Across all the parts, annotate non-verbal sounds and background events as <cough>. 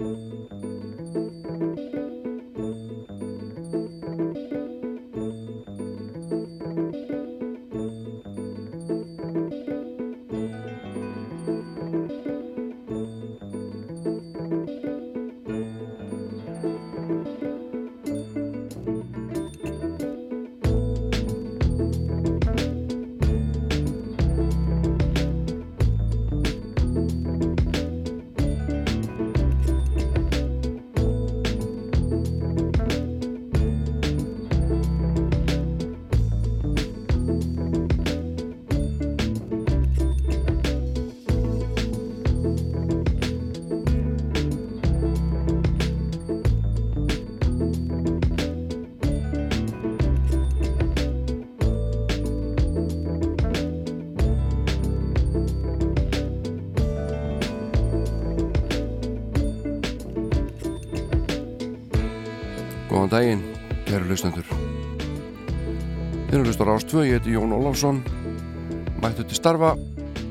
Música Góðan daginn, kæru hlustendur. Þið erum hlustar ástvö, ég heiti Jón Ólafsson, mættu til starfa,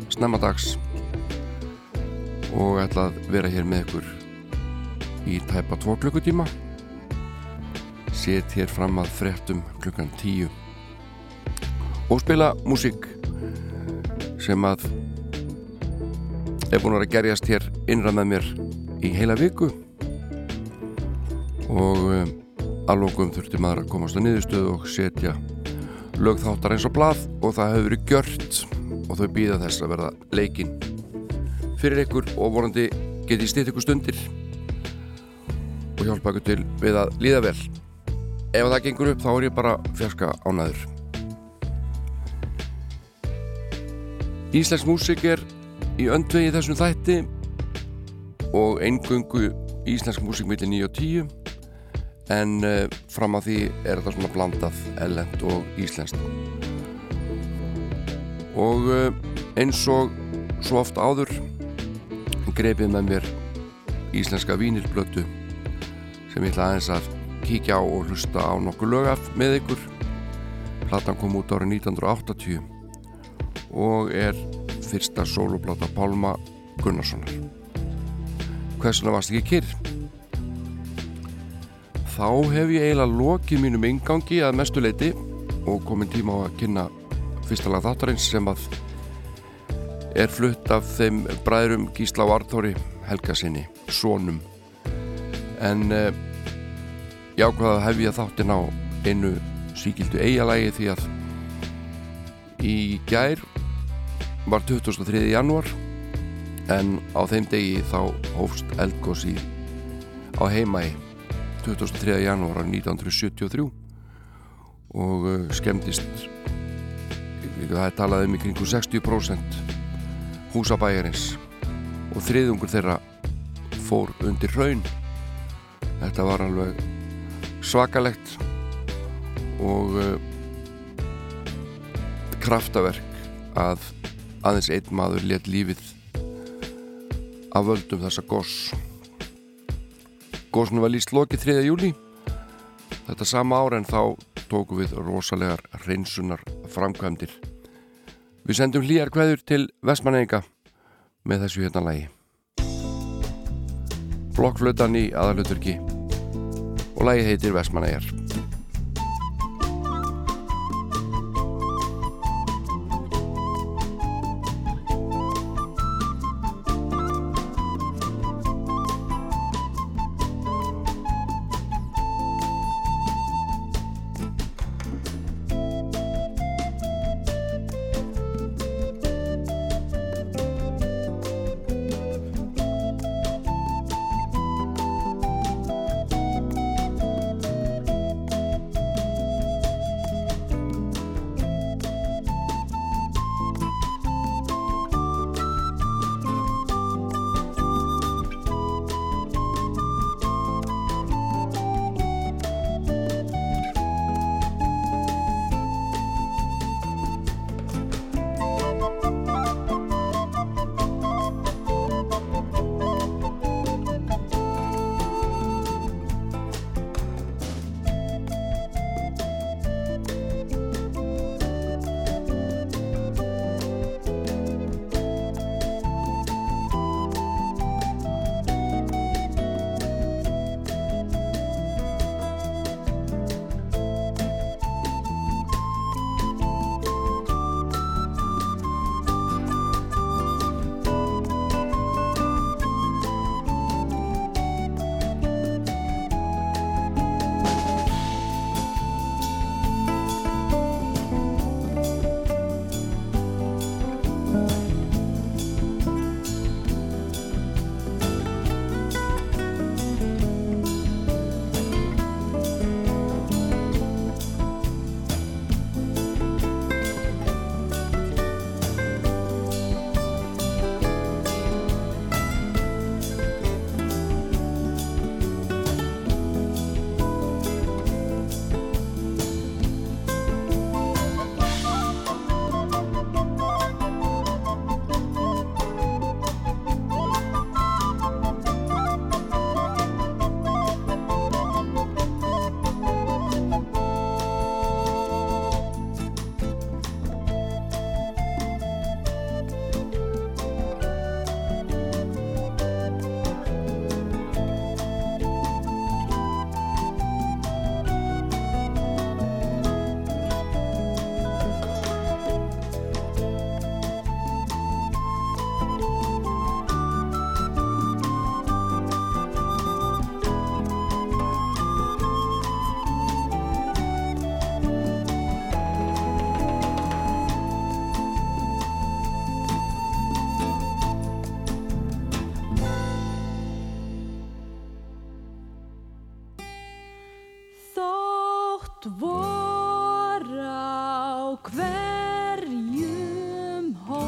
snemmadags og ætla að vera hér með ykkur í tæpa tvo klukkutíma. Set hér fram að frettum klukkan tíu og spila músík sem að er búin að gerjast hér innra með mér í heila viku og um, alvogum þurfti maður að komast á niðurstöðu og setja lögþáttar eins og blað og það hefur verið gjört og þau býða þess að verða leikin fyrir ykkur og vorandi geti stýtt ykkur stundir og hjálpa ykkur til við að líða vel. Ef það gengur upp þá er ég bara fjarska ánæður Íslensk músik er í öndvegi þessum þætti og eingöngu íslensk músik millir 9 og 10 en uh, fram að því er þetta svona blandað ellend og íslenskt. Og uh, eins og svo oft áður greipið með mér íslenska vínilblötu sem ég ætla aðeins að kíkja á og hlusta á nokkuð lög af með ykkur. Platan kom út árið 1980 og er fyrsta soloplata Pálma Gunnarssonar. Hversuna varst ekki kyrr? Þá hef ég eiginlega lokið mínum ingangi að mestu leiti og komin tíma á að kynna fyrsta lag þáttarins sem að er flutt af þeim bræðurum Gísla og Arþóri Helga sinni, Sónum en eh, ég ákvaða að hef ég þáttin á einu síkildu eigalægi því að í gær var 23. januar en á þeim degi þá hófst eldgósi á heimægi 23. janúar 1973 og uh, skemmtist það er talað um kringu 60% húsabæjarins. Og þriðungur þeirra fór undir raun þetta var alveg svakalegt og uh, kraftaverk að aðeins einn maður let lífið af völdum þessa goss Góðsunu var líst lokið 3. júli þetta sama ára en þá tóku við rosalegar reynsunar framkvæmdir Við sendum hlýjar kveður til Vestmanneika með þessu hérna lægi Blokkflötan í aðaluturki og lægi heitir Vestmannegar dvor á hverjum hó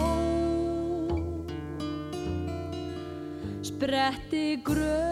spretti gröð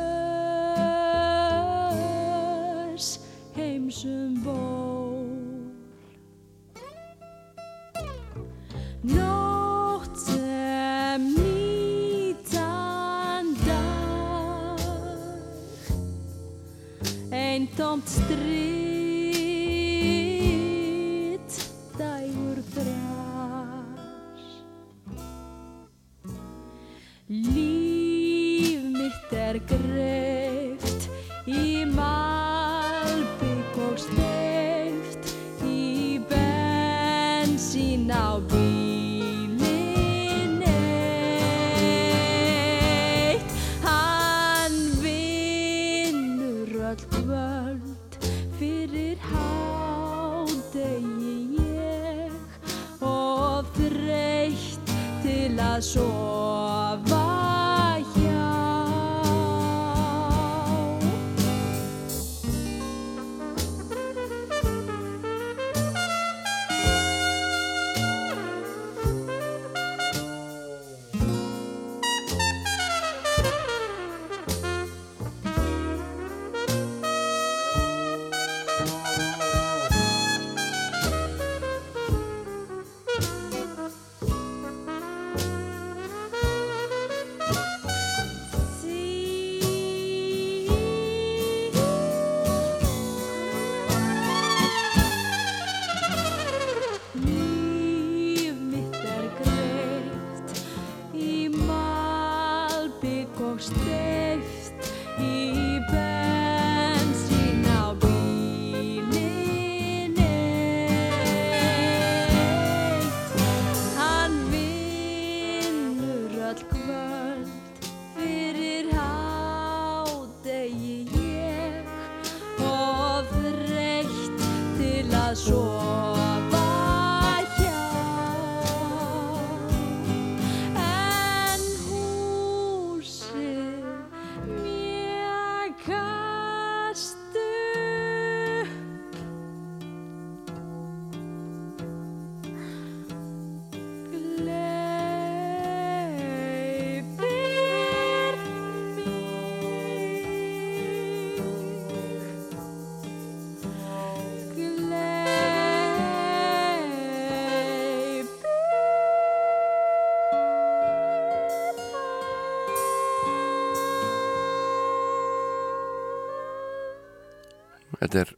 Þetta er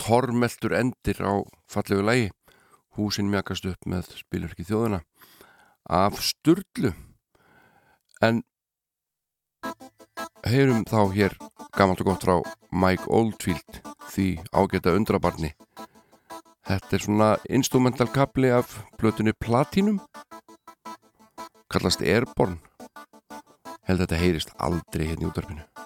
tormeltur endir á fallegu lægi. Húsin mjagast upp með spilverki þjóðuna af Sturlu. En heyrum þá hér gammalt og gott frá Mike Oldfield því ágæta undrabarni. Þetta er svona instrumental kapli af blötunni Platinum. Kallast Airborne. Held að þetta heyrist aldrei hérna í útarpinu.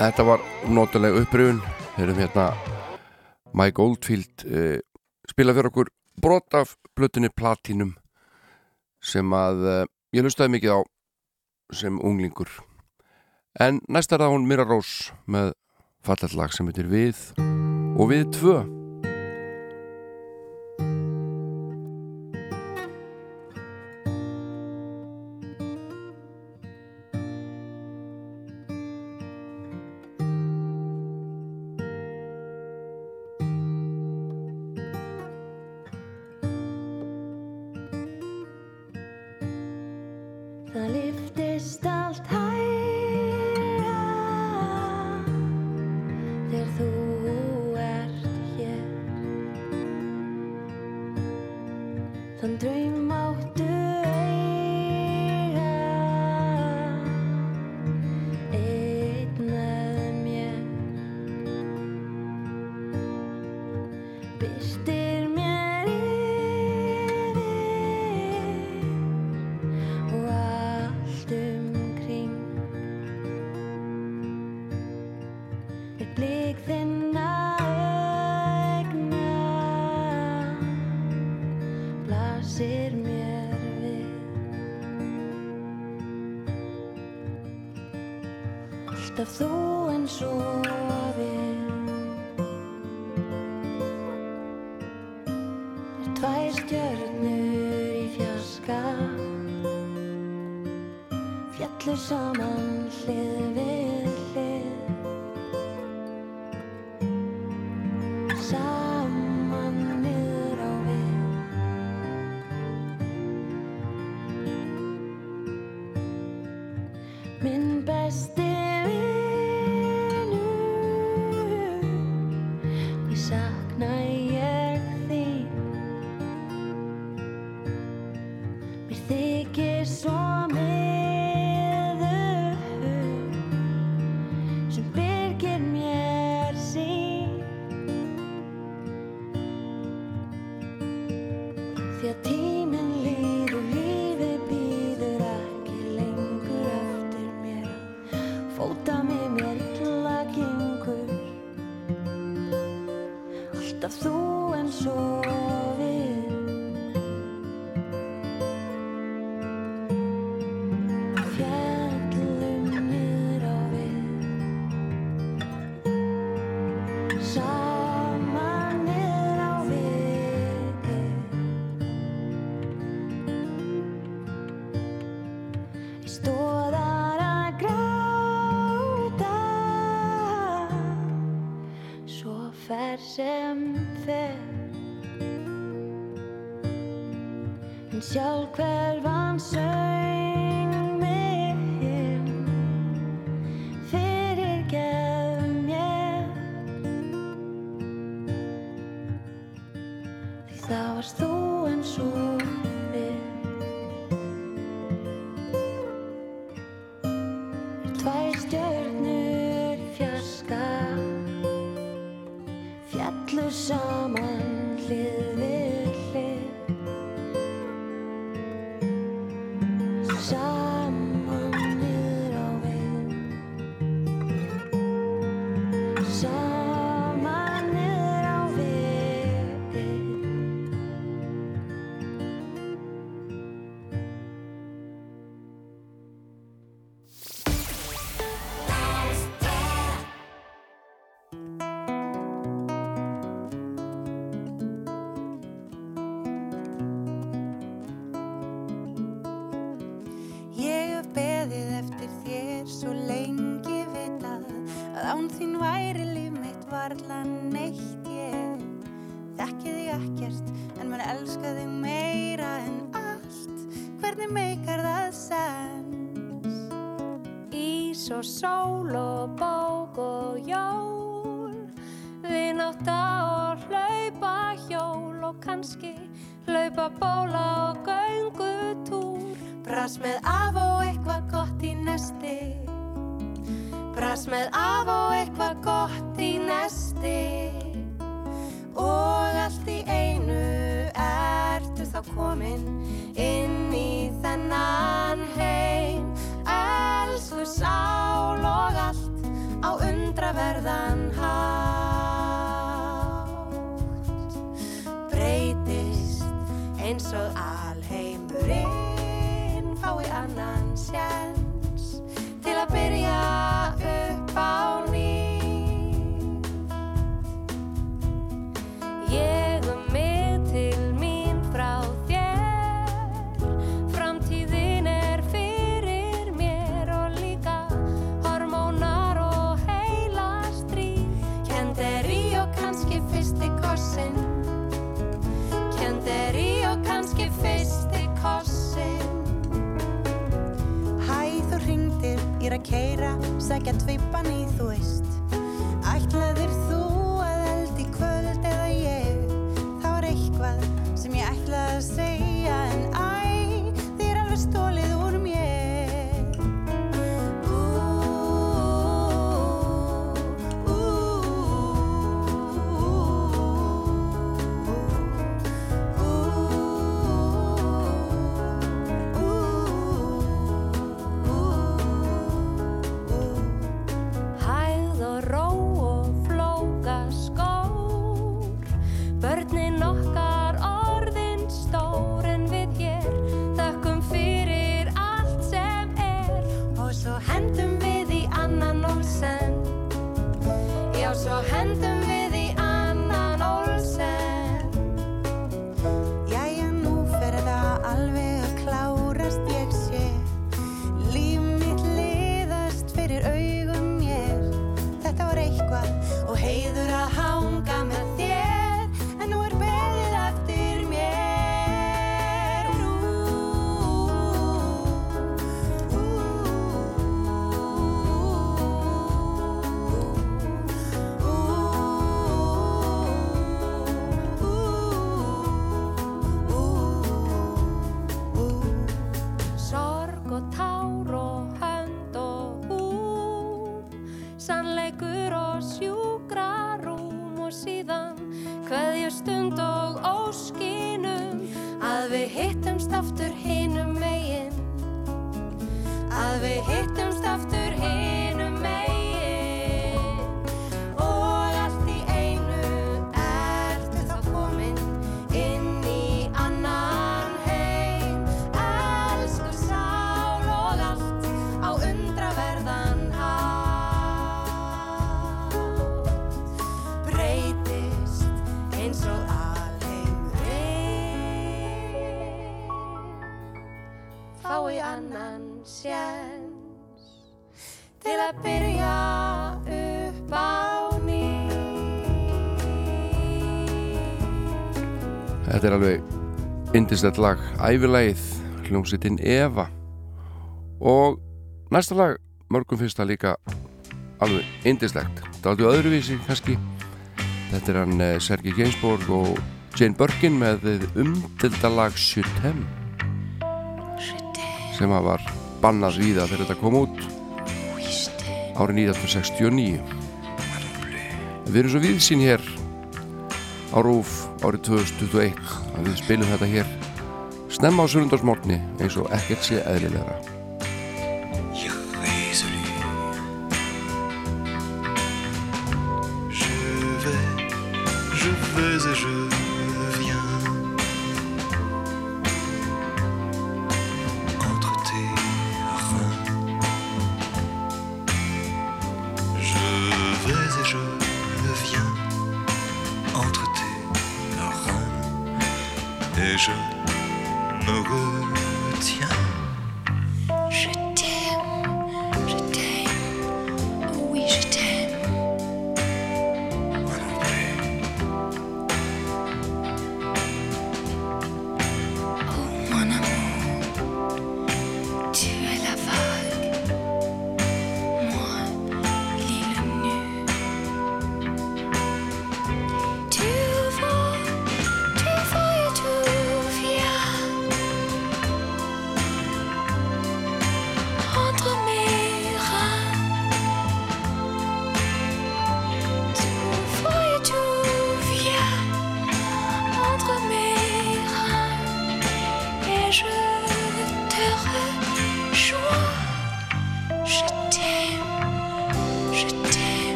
Þetta var notalega uppröðun við erum hérna Mike Oldfield eh, spila fyrir okkur brot af blötunni Platinum sem að eh, ég lustaði mikið á sem unglingur. En næsta er það hún Mira Rós með fallallag sem heitir Við og Við 2 minn besti að keira, segja tvipan í þú veist. Indislegt lag Ævilægið, hljómsitinn Eva. Og næsta lag, mörgum fyrsta líka alveg indislegt þetta er aldrei öðruvísi kannski. Þetta er hann eh, Sergi Gainsborg og Jane Birkin með umtildalag Sjutem sem að var bannað víða þegar þetta kom út árið 1969 við erum svo viðsýn hér á Rúf árið 2021 að við spilum þetta hér snemma á surundarsmórni eins og ekkert sé eðlilega. Je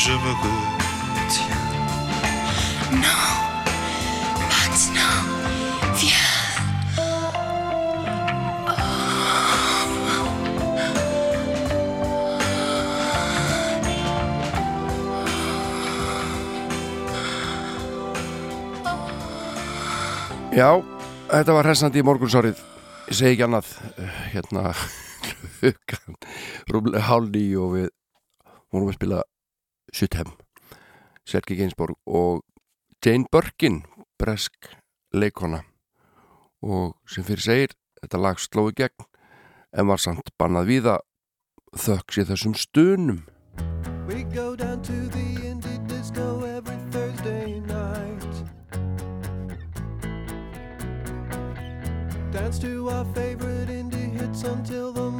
je me retiens. Non, maintenant, viens. Oh. Já, þetta var hressandi í morgunsárið, ég segi ekki annað, eh, hérna, <laughs> hlugan, rúmlega hálni og við vorum að spila Suttheim, Selgi Geinsborg og Jane Birkin, bresk leikona og sem fyrir segir, þetta lag slói gegn en var samt bannað víða þöggs í þessum stunum. We go down to the indie disco every Thursday night. Dance to our favorite indie hits until the morning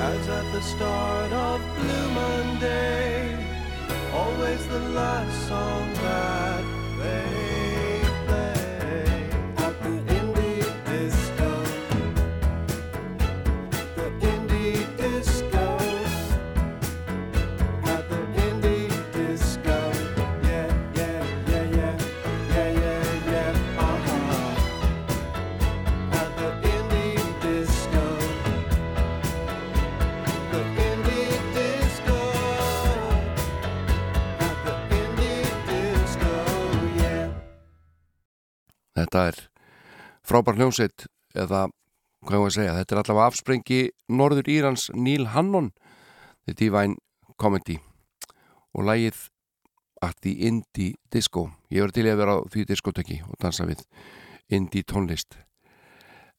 as at the start of Blue Monday. Always the last song that they Þetta er frábær hljómsveit eða hvað ég að segja, þetta er allavega afsprengi Norður Írans Neil Hannon The Divine Comedy. Og lægið At the Indie Disco. Ég verði til að vera á því diskotekki og dansa við indie tónlist.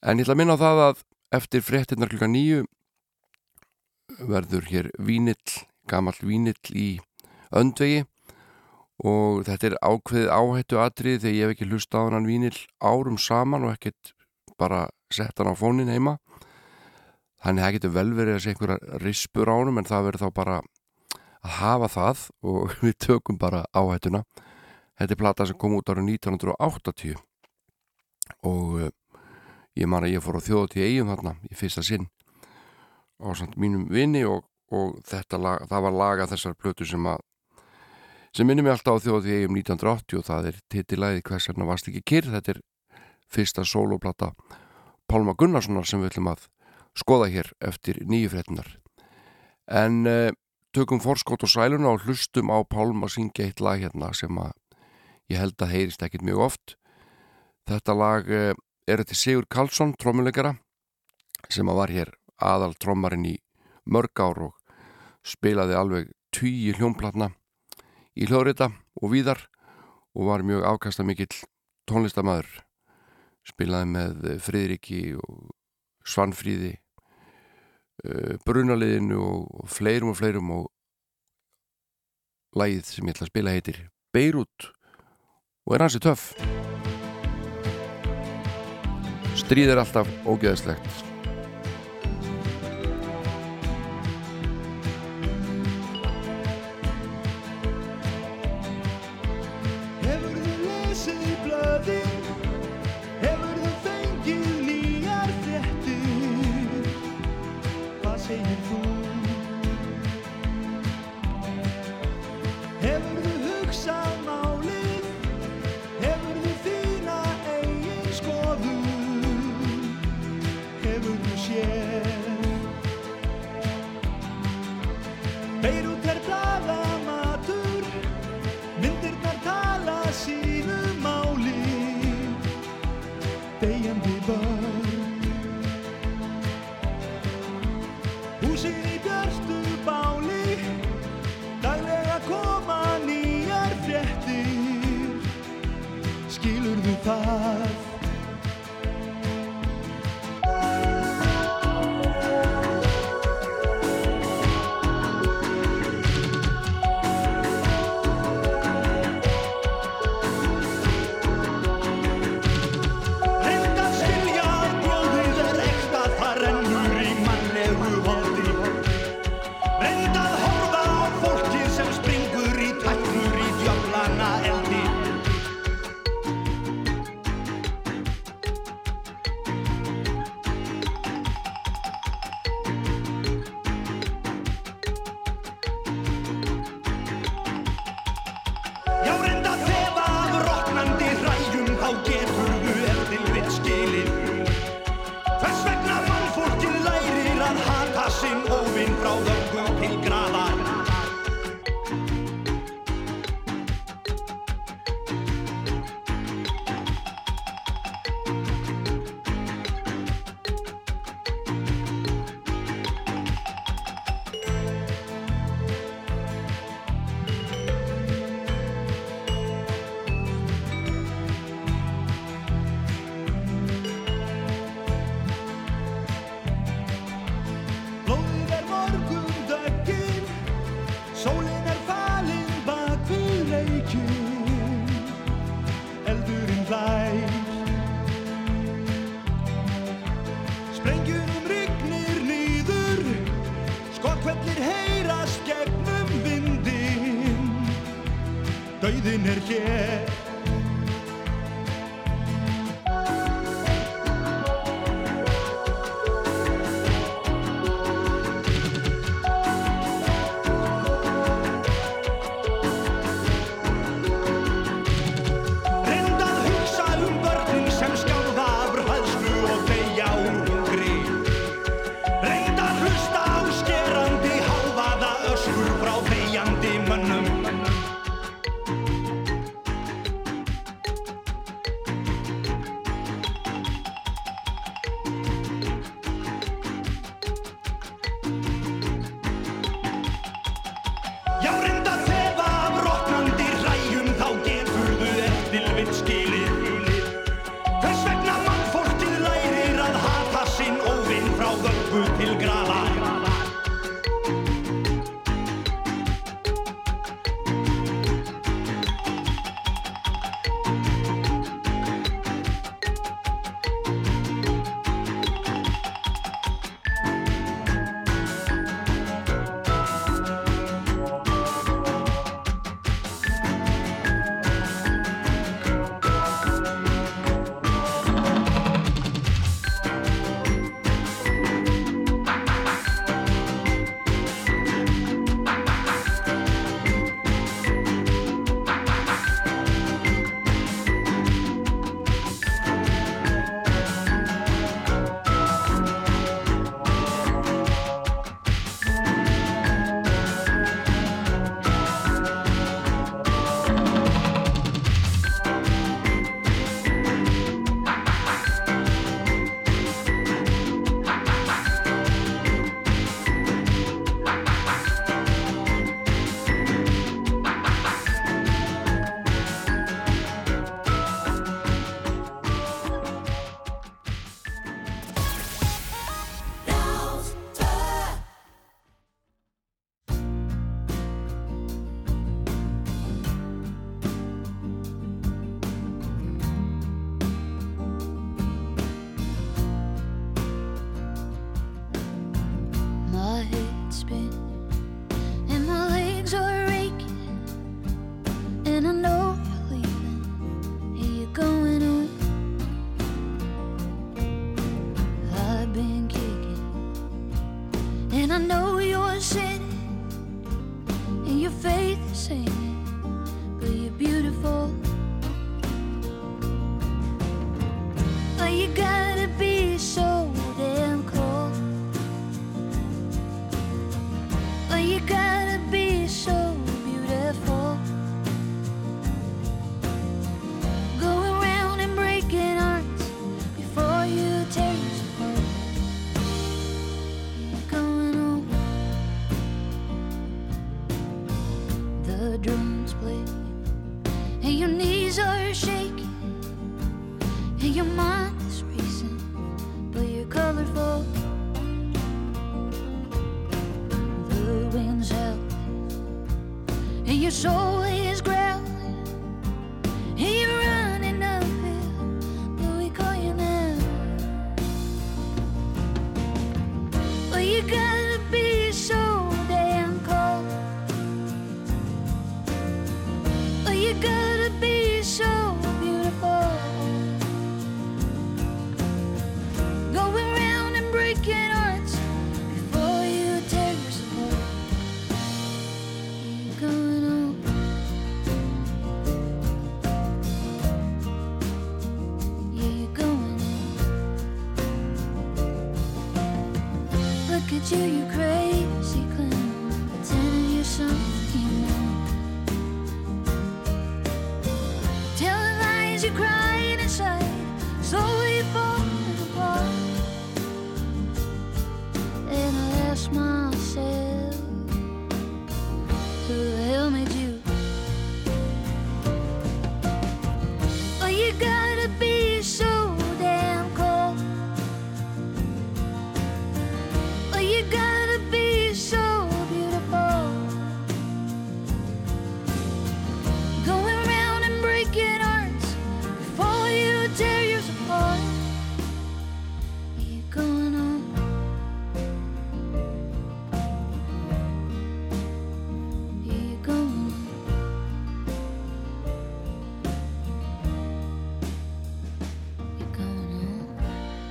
En ég ætla að minna á það að eftir fréttinnar klukka nýju verður hér vínill gamall vínill í öndvegi og þetta er ákveðið áhættu atrið þegar ég hef ekki hlusta á hann vínill árum saman og ekkert bara sett hann á fónin heima. Þannig að það getur vel verið að sé einhverja rispur á hann en það verður þá bara að hafa það og <laughs> við tökum bara áhættuna. Þetta er plata sem kom út árið 1980 og uh, ég man að ég fór á þjóðatíð eigum þarna í fyrsta sinn á samt mínum vini og, og lag, það var laga þessar plötu sem að sem minnir mig alltaf á þjóðatíð eigum 1980 og það er titilæði hvers vegna varst ekki kyrr? Þetta er fyrsta soloplata Pálma Gunnarssonar sem við ætlum að skoða hér eftir nýju fréttinar en uh, tökum forskótt og sæluna og hlustum á Pálma syngja eitt lag hérna sem að ég held að heyrist ekkit mjög oft. Þetta lag uh, er þetta Sigur Karlsson, trómuleikara sem að var hér aðal trómarinn í mörg ár og spilaði alveg tugi hljómplatna í hljóðrita og víðar og var mjög afkasta mikill tónlistamæður spilaði með Friðriki og Svanfríði uh, Brunaliðinu og fleirum og fleirum og lagið sem ég ætla að spila heitir Beirut og er hansi töff. Stríð er alltaf ógeðslegt far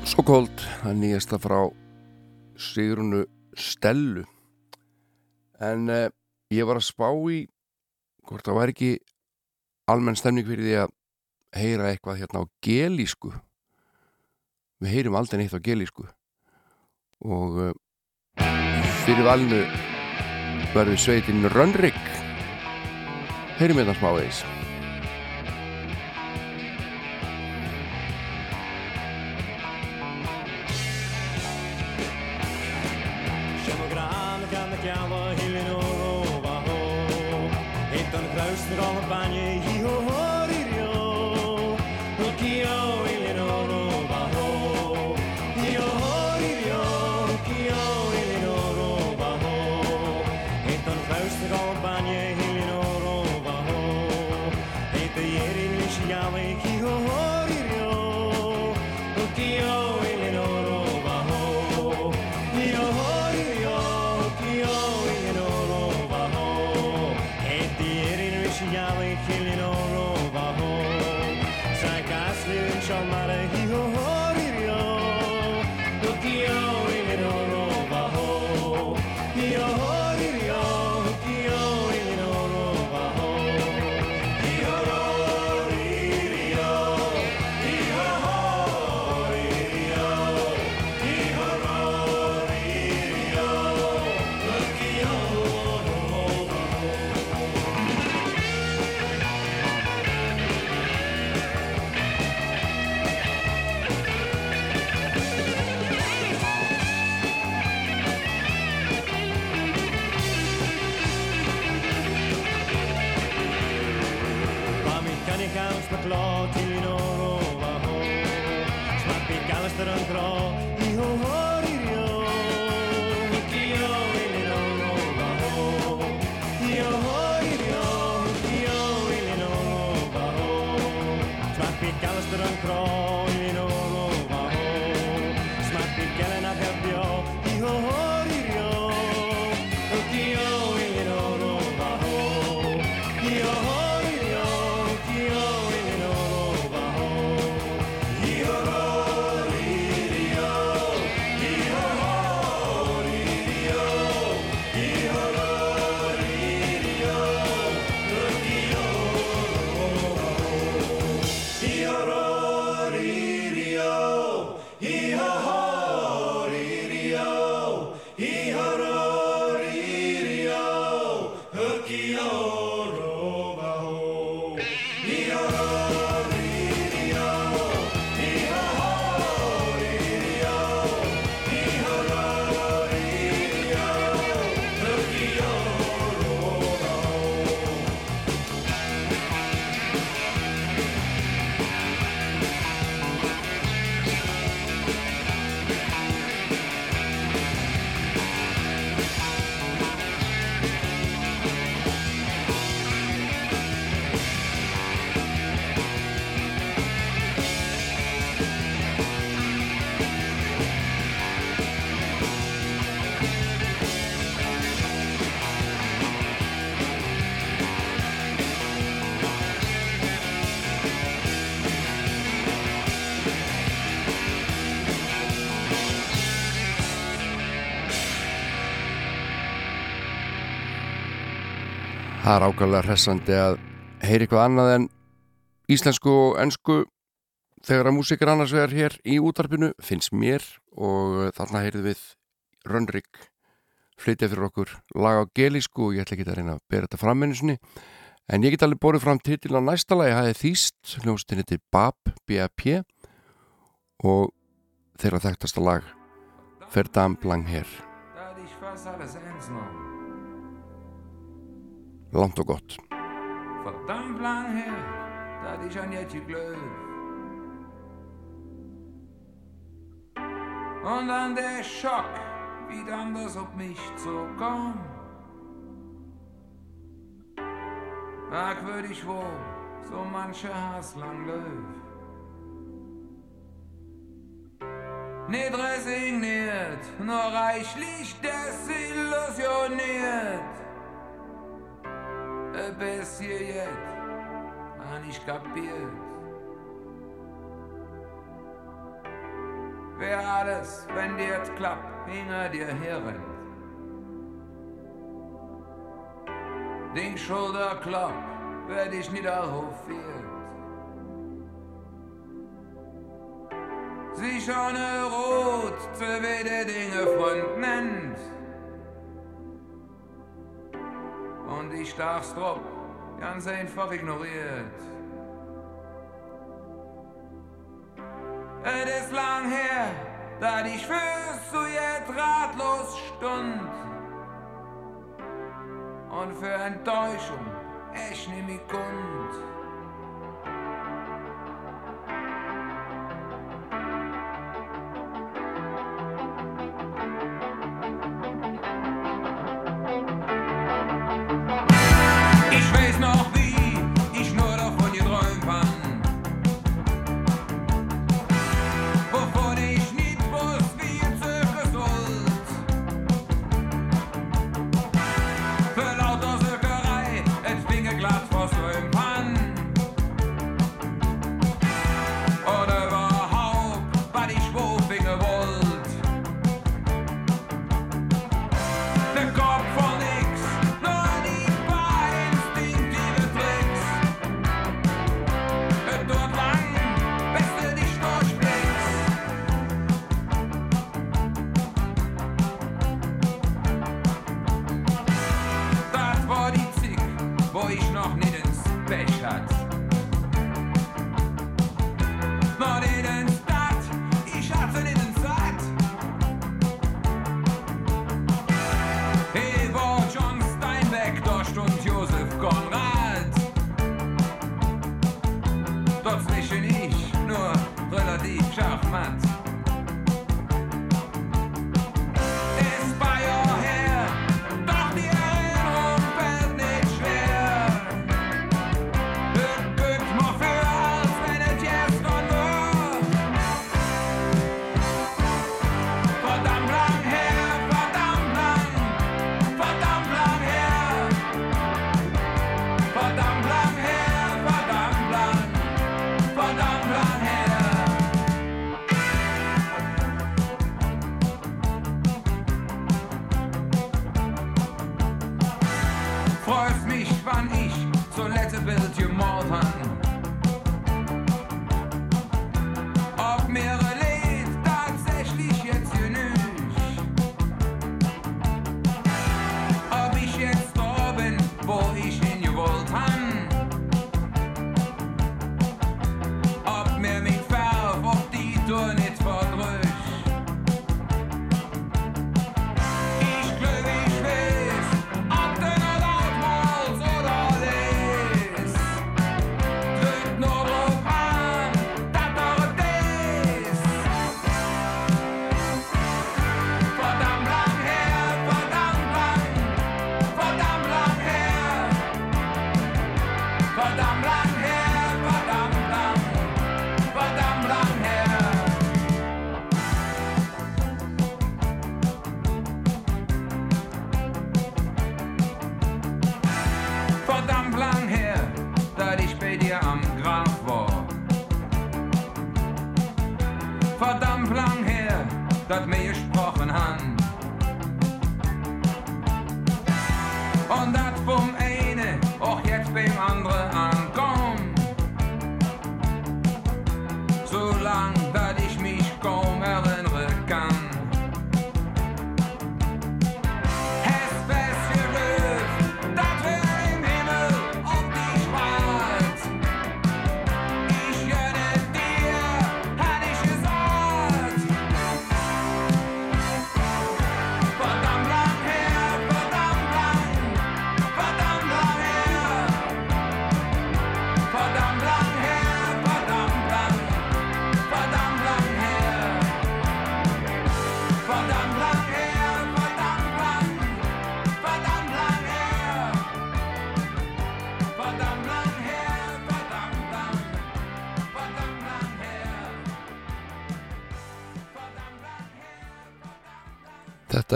So Cold, það er nýjasta frá Sigrunu Stellu. En uh, ég var að spá í hvort það var ekki almenn stemning fyrir því að heyra eitthvað hérna á gelísku. Við heyrum aldrei neitt á gelísku. Og uh, fyrir valinu verður sveitin Rönnrik heyrum hérna smá eis Það er ákvæmlega hressandi að heyri eitthvað annað en íslensku og ennsku þegar að músík er annars vegar hér í útarpinu finnst mér og þarna heyrið við Rönnrik flytja fyrir okkur lag á gelísku og ég ætla ekki að reyna að bera þetta fram einu sinni en ég get alveg borðið fram titil á næsta lagi það er þýst, hljómsdinn heitir BAP B.A.P. og þeirra þekktasta lag lang her Da hatte ich fast alles eins noch. Langt og gott Verdammt lang her, da hatte ich an Jetje Glöw. Und dann der Schock, wie dann das auf mich zukommt. Merkwürdig wohl, so manche Hass lang Löw. Nicht resigniert, nur reichlich desillusioniert bis hier jetzt an ich kapiert. Wer alles, wenn dir jetzt klappt, hinter dir herrennt. Den Schulterklapp wer dich niederhofiert. Sich eine rot, wie der Dinge Freund nennt. Und ich darf's drauf. Ganz einfach ignoriert. Es ist lang her, da ich fürs zu jetzt ratlos stund. Und für Enttäuschung, ich nehme mich kund.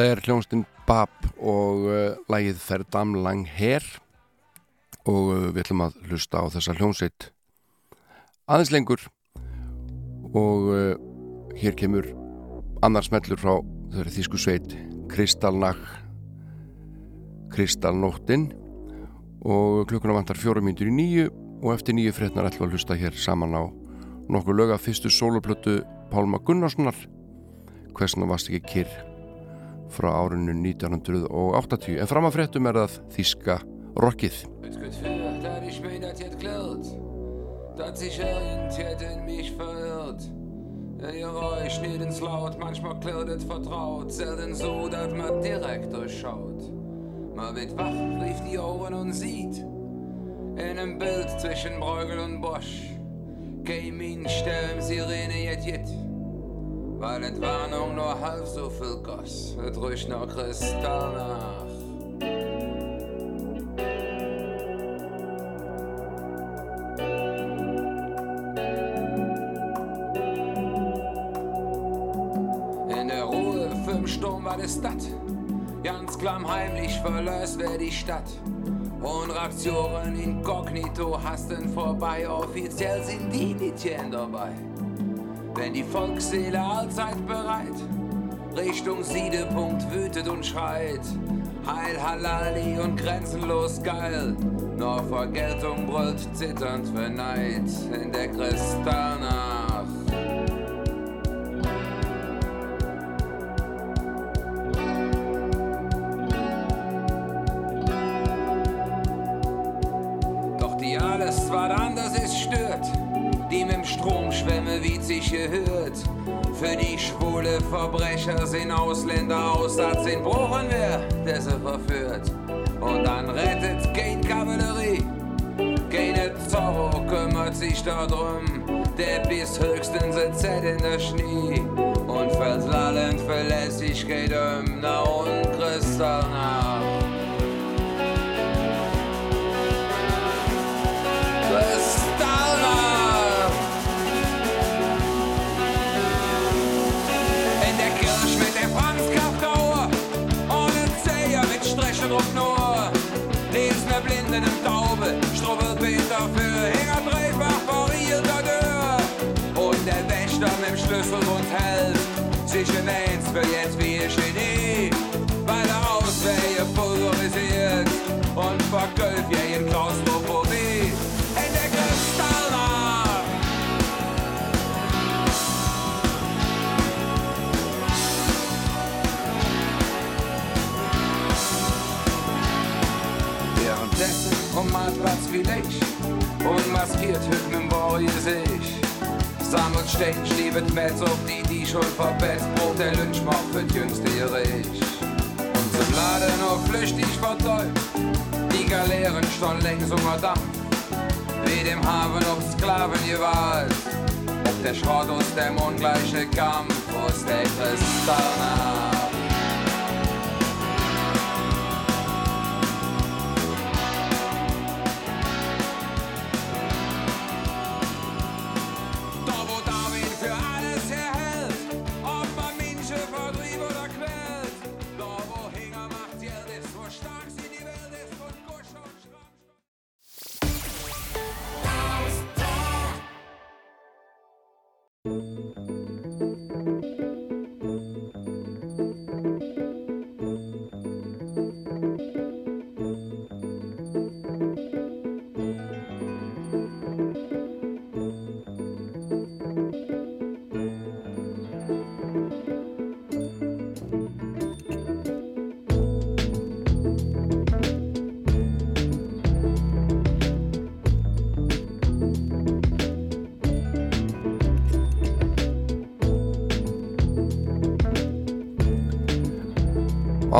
Þetta er hljónstinn Bab og eh, uh, lægið Ferdam Lang Her. Og uh, við ætlum að hlusta á þessa hljónsitt aðeins lengur. Og uh, hér kemur annars mellur frá þau eru þýsku sveit Kristalnag Kristalnóttin og klukkuna vantar fjórum mínutur í nýju og eftir nýju frednar ætlum að hlusta hér saman á nokkuð lög af fyrstu soloplötu Pálma Gunnarssonar. Hversna varst ekki kyrr? Frá árinu 1980 en fram að fréttum er það jetzt in mich verirrt. Ein Geräusch nicht ins Laut, manchmal klirrt es vertraut, selten so, dass man direkt durchschaut. Man wird wach, rief die Ohren und sieht, in einem Bild zwischen Bruegel und Bosch, Gaming, Stern, Sirene, jet, jet. Weil Entwarnung nur halb so viel goss, es riecht noch Kristall nach. In der Ruhe fünf Sturm war das Stadt. Ganz klamm heimlich verlöst wer die Stadt. Und Reaktionen inkognito hasten vorbei. Offiziell sind die Nitien dabei. Wenn die Volksseele allzeit bereit Richtung Siedepunkt wütet und schreit. Heil Halali und grenzenlos geil. Nur Vergeltung brüllt zitternd Neid in der Kristallnacht. Verbrecher sind Ausländer Aussatz in Bruchen wer, der sie verführt. Und dann rettet kein Kavallerie, keine Zorro kümmert sich darum. Der bis höchstens ein Z in der Schnee und fällt lallend Verlässlichkeit um na und Kristall Strichen nur. Lesen wir blinden im Taube, strubbelt Peter für Hänger dreifach vor ihrer Tür. Und der Wächter mit dem Schlüsselbund hält sich in eins für jetzt wie ein Genie, weil er Auswege pulverisiert und vergölft ja in Klaustrophobie. Wie ich und maskiert mit Boy sich. Sammelt steht, stiebet Metz auf die, die schon verbetzt, Brot der Lynchmob für jüngste Rich. Und zum Laden noch flüchtig vertäubt, die Galeeren schon längs unter Dampf. Wie dem Hafen ob Sklaven gewalt, ob der Schrott aus dem ungleiche Kampf, aus der Kristallnacht.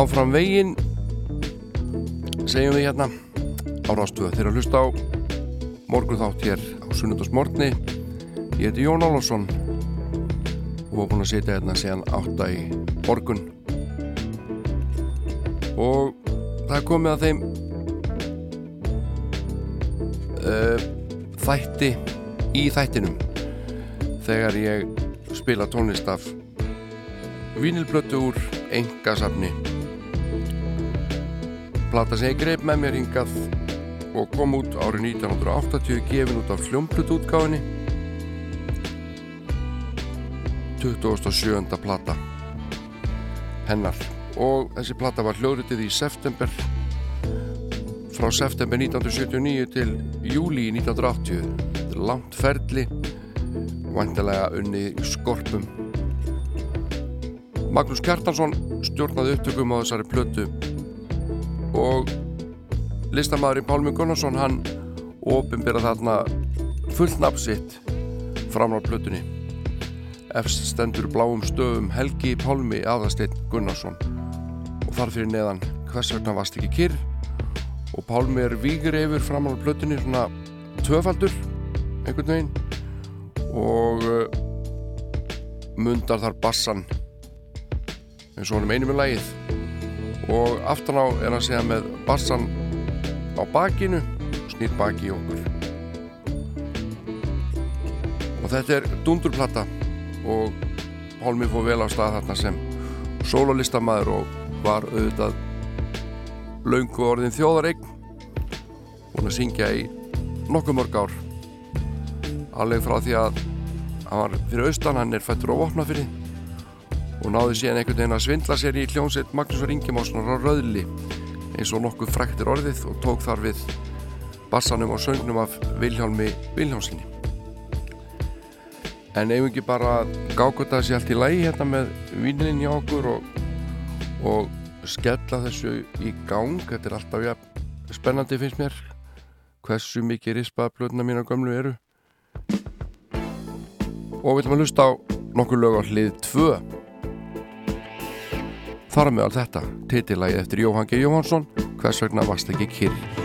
Áfram veginn segjum við hérna á Rástuða þeir að hlusta á morgun þátt hér á sunnundasmortni ég heiti Jón Álafsson og var búinn að sitja hérna síðan átta í morgun. Og það komið að þeim uh, þætti í þættinum þegar ég spila tónlist af vínilblötu úr engasafni plata sem ég greip með mér hingað og kom út árið 1980 gefin út af hljómblutútgáfinni 27. plata hennar. Og þessi plata var hljóðritið í september frá september 1979 til júli 1980 Þetta er langt ferli vantilega unni skorpum. Magnús Kjartansson stjórnaði upptökum á þessari plötu og listamæðurinn Pálmi Gunnarsson hann ofinbera þarna fullt nafsitt fram á plötunni. Efst stendur bláum stöfum Helgi Pálmi Aðarsteinn Gunnarsson. Og þar fyrir neðan hvers vegna varst ekki kyrr? Og Pálmi er vígur yfir fram á plötunni svona tvöfaldur einhvern veginn. Og uh, mundar þar bassan eins og honum einum í lagið og aftan á er hann segja með bassan á bakinu snýr baki í okkur. Og þetta er dundurplata og Pálmi fór vel á stað þarna sem sólolistamaður og var auðvitað laungu orðin þjóðareign. Búin að syngja í nokkuð mörg ár. Alveg frá því að hann var fyrir austan, hann er fættur á Vopnafyrði og náði síðan einhvern veginn að svindla sér í hljómsveit Magnúsar Ingemássonar á Röðli eins og nokkuð fræktir orðið og tók þar við bassanum og söngnum af Vilhjálmi Vilhjálmssoni en eigum ekki bara gákvölda þessi allt í lægi hérna með vínilinn hjá okkur og, og skella þessu í gang? Þetta er alltaf ja, spennandi finnst mér. Hversu mikið rispaða plötuna mína gömlu eru. Og við ætlum að hlusta á nokkur lög á hlið 2 þar með allt þetta titillagi eftir Jóhann G. Jóhansson hvers vegna varst ekki kyrr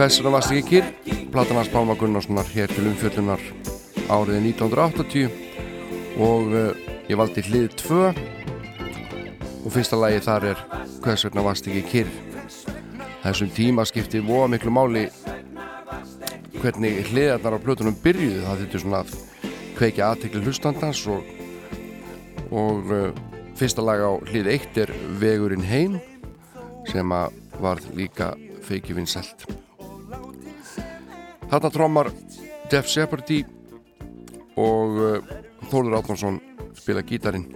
Vegna varst ekki kyrr? Platan hans Pálma Gunnarssonar hér til umfjöllunar árið 1980 og uh, ég valdi hlið 2 og fyrsta lagi þar er hvers vegna varst ekki kyrr? Þessum tíma skipti voða miklu máli hvernig hliðarnar á plötunum byrjuðu. Það þetta svona að kveikja aðtekli hlustandans og, og uh, fyrsta lag á hlið 1 er Vegurinn heim sem að var líka feiki vinsælt Þarna trómar Def Shepherdy og uh, Þórður Átnánsson spila gítarin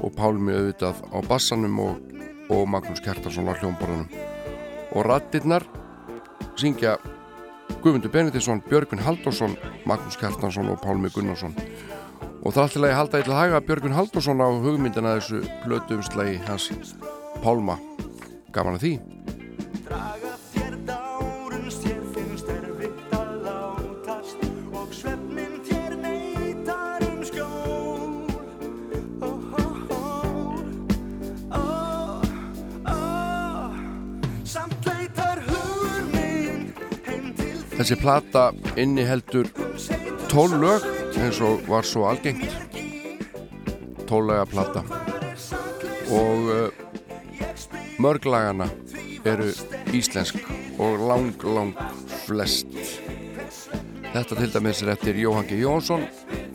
og Pálmi auðvitað á bassanum og, og Magnús Kjartarsson á hljómborðunum. Og rattirnar syngja Guðmundur Benediktsson, Björgvin Halldórsson Magnús Kjartarsson og Pálmi Gunnarsson. Og það alltaf að halda eitthvað haga Björgvin Halldórsson á hugmyndina þessu plötu umslagi hans Pálma. Gaman að því Þessi plata inniheldur 12 lög eins og var svo algengt. 12 laga plata. Og uh, mörg lagana eru íslensk og lang, lang flest. Þetta til dæmis er eftir Jóhann G. Jónsson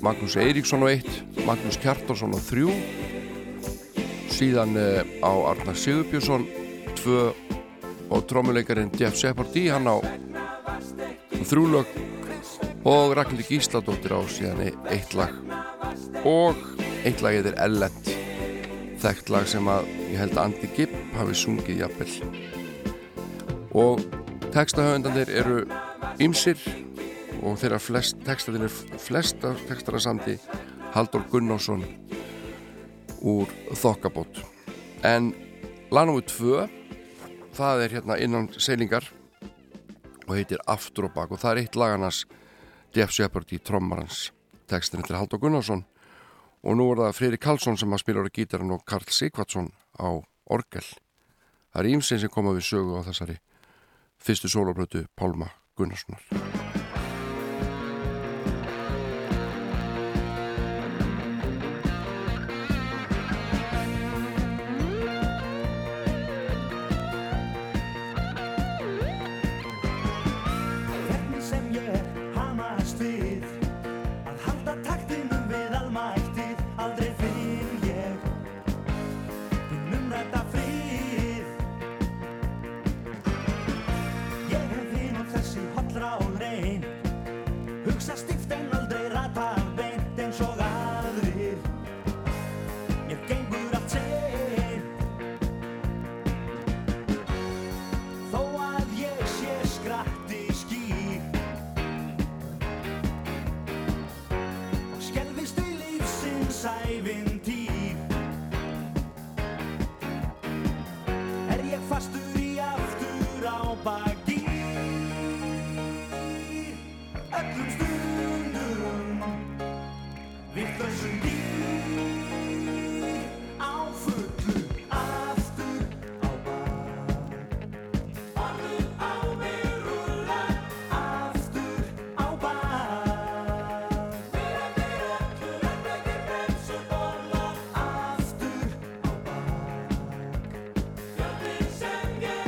Magnús Eiríksson á 1 Magnús Kjartarsson á 3 síðan uh, á Arnar Sigurbjörnsson 2 og trómuleikarinn Jeff Shepardí hann á þrjúlög og Ragnhildur Gísladóttir á síðan e- eitt lag. Og eitt lag er Ellend þekkt lag sem að ég held að Andy Gibb hafi sungið jafnvel. Og Tekstahöfundanir eru ymsir og þeirra flest, textaðin er flesta textara samti Haldur Gunnarsson úr Þokkabót. En lagnúi 2 það er hérna innan seilingar og heitir Aftur og bak og það er eitt lagarnas Jeff Shepard í trommarans textin til Haldur Gunnarsson og nú er það Freyri Karlsson sem að spila á gítarinn og Karl Sigvardsson á orgel. Það er ímsinn sem koma við sögu á þessari fyrstu soloplötu Pálma Gunnarssonar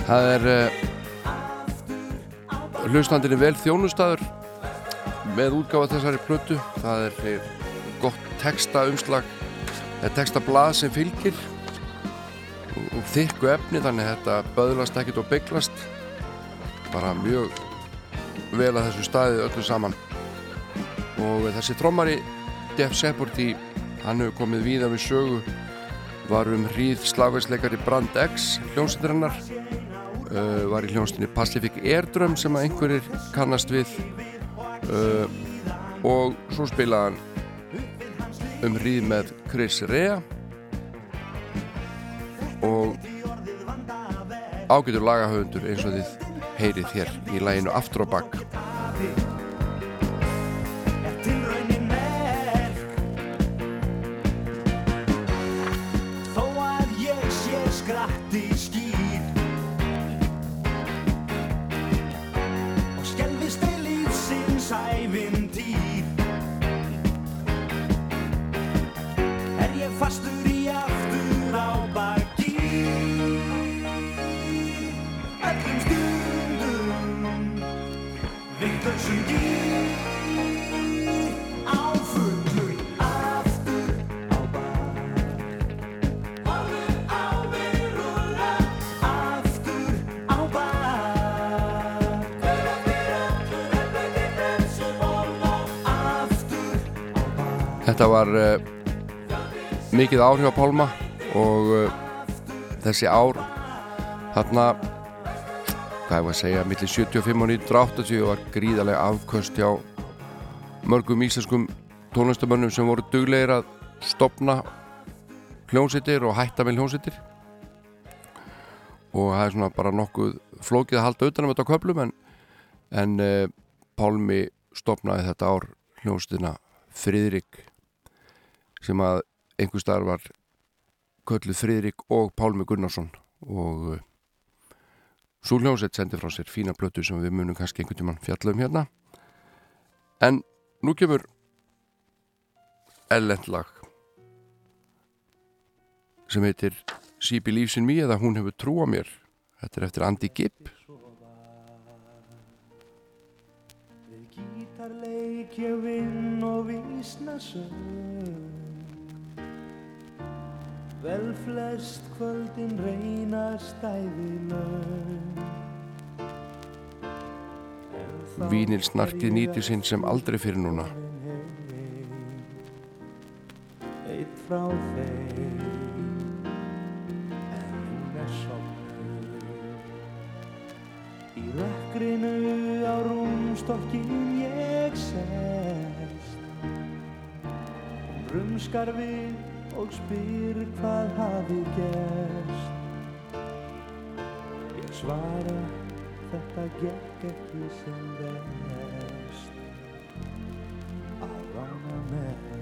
Það er uh, hlustandinni vel þjónustadur með útgáfa þessari plötu. Það er eh, textaumslag eða textablað sem fylgir og, þykku efni þannig að þetta böðlast ekkert og bygglast. Bara mjög vel að þessu staði öllu saman. Og þessi trommari Jeff Sepporti hann hefur komið víða við sögu var um hríð slagveitsleikari Brand X hljómsættirinnar uh, var í hljómsættinni Pacific Airdrum sem að einhverjir kannast við uh, og svo spilaði hann um hríð með Chris Rea. Og ágætur lagahöfundur eins og þið heyrið hér í læginu Aftur og Bakk Þó að ég sé skratti skýr Og Þetta var uh, mikið áhrif á Pálma og uh, þessi ár þarna hvað ég var að segja, millir 75 og 1980 var gríðarlega afköst hjá mörgum íslenskum tónlistamönnum sem voru duglegir að stopna hljónsittir og hætta með hljónsittir og það er svona bara nokkuð flókið að halda utan um þetta á köflum en, en uh, Pálmi stopnaði þetta ár hljónsittina Friðrik sem að einhver staðar var kölluð Friðrik og Pálmi Gunnarsson. Og uh, svo hljómsveit sendi frá sér fína plötu sem við munum kannski einhvern tímann fjalla um hérna. En nú kemur ellend lag sem heitir Believes in Me eða Hún hefur trú á mér. Þetta er eftir Andy Gibb. Við gítarleik ég vinn og vísna sög Vel flest kvöldin reynast æðileg Vínil snarkið nýti sinn sem aldrei fyrir núna. Eitt frá þeim. En hún er sopnuð Í rökkri stokkin ég sest. Rumskar við og spyr hvað hafi gerst. Ég svara þetta gekk ekki sem verst. Að rána mest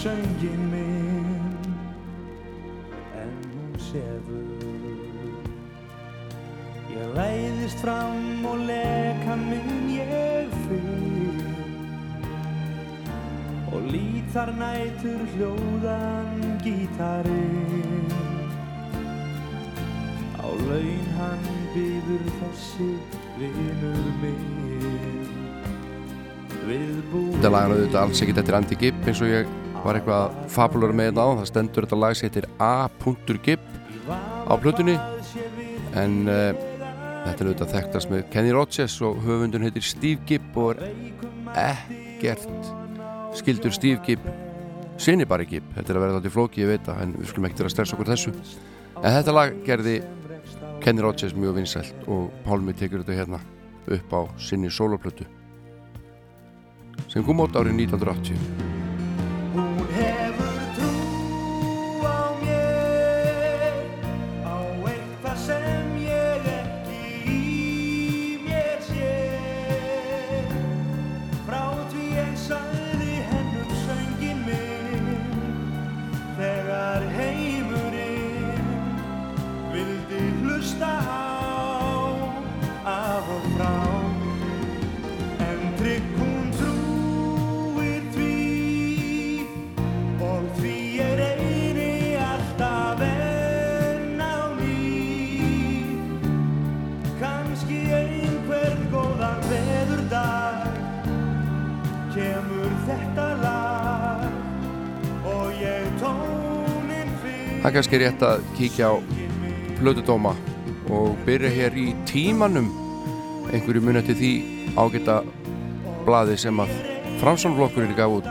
söngin minn en hún sefur. Ég læðist fram og leka minn ég finn og lít þar nætur hljóðan gítarinn. Á laun hann býður þessi vinur minn. Þetta lag er auðvitað alls ekkert eftir Andy Gibb eins og ég var eitthvað fabulur með þetta á? Það stendur þetta lag sem heitir A.Gibb á plötunni. En uh, þetta er auðvitað þekktast með Kenny Rogers og höfundun heitir Steve Gibb og er ekkert skildur Steve Gibb. Sinni bara Gibb, þetta er að vera þetta í flóki ég veit það, en við skulum ekkert að stressa okkur þessu. En þetta lag gerði Kenny Rogers mjög vinsælt og Pálmi tekur þetta hérna upp á sinni soloplötu sem kom át árið 1980 kannski rétt að kíkja á plötudóma og byrja hér í tímanum. Einhverju muni til því ágæta blaði sem að Framsónflokkurinn gaf út.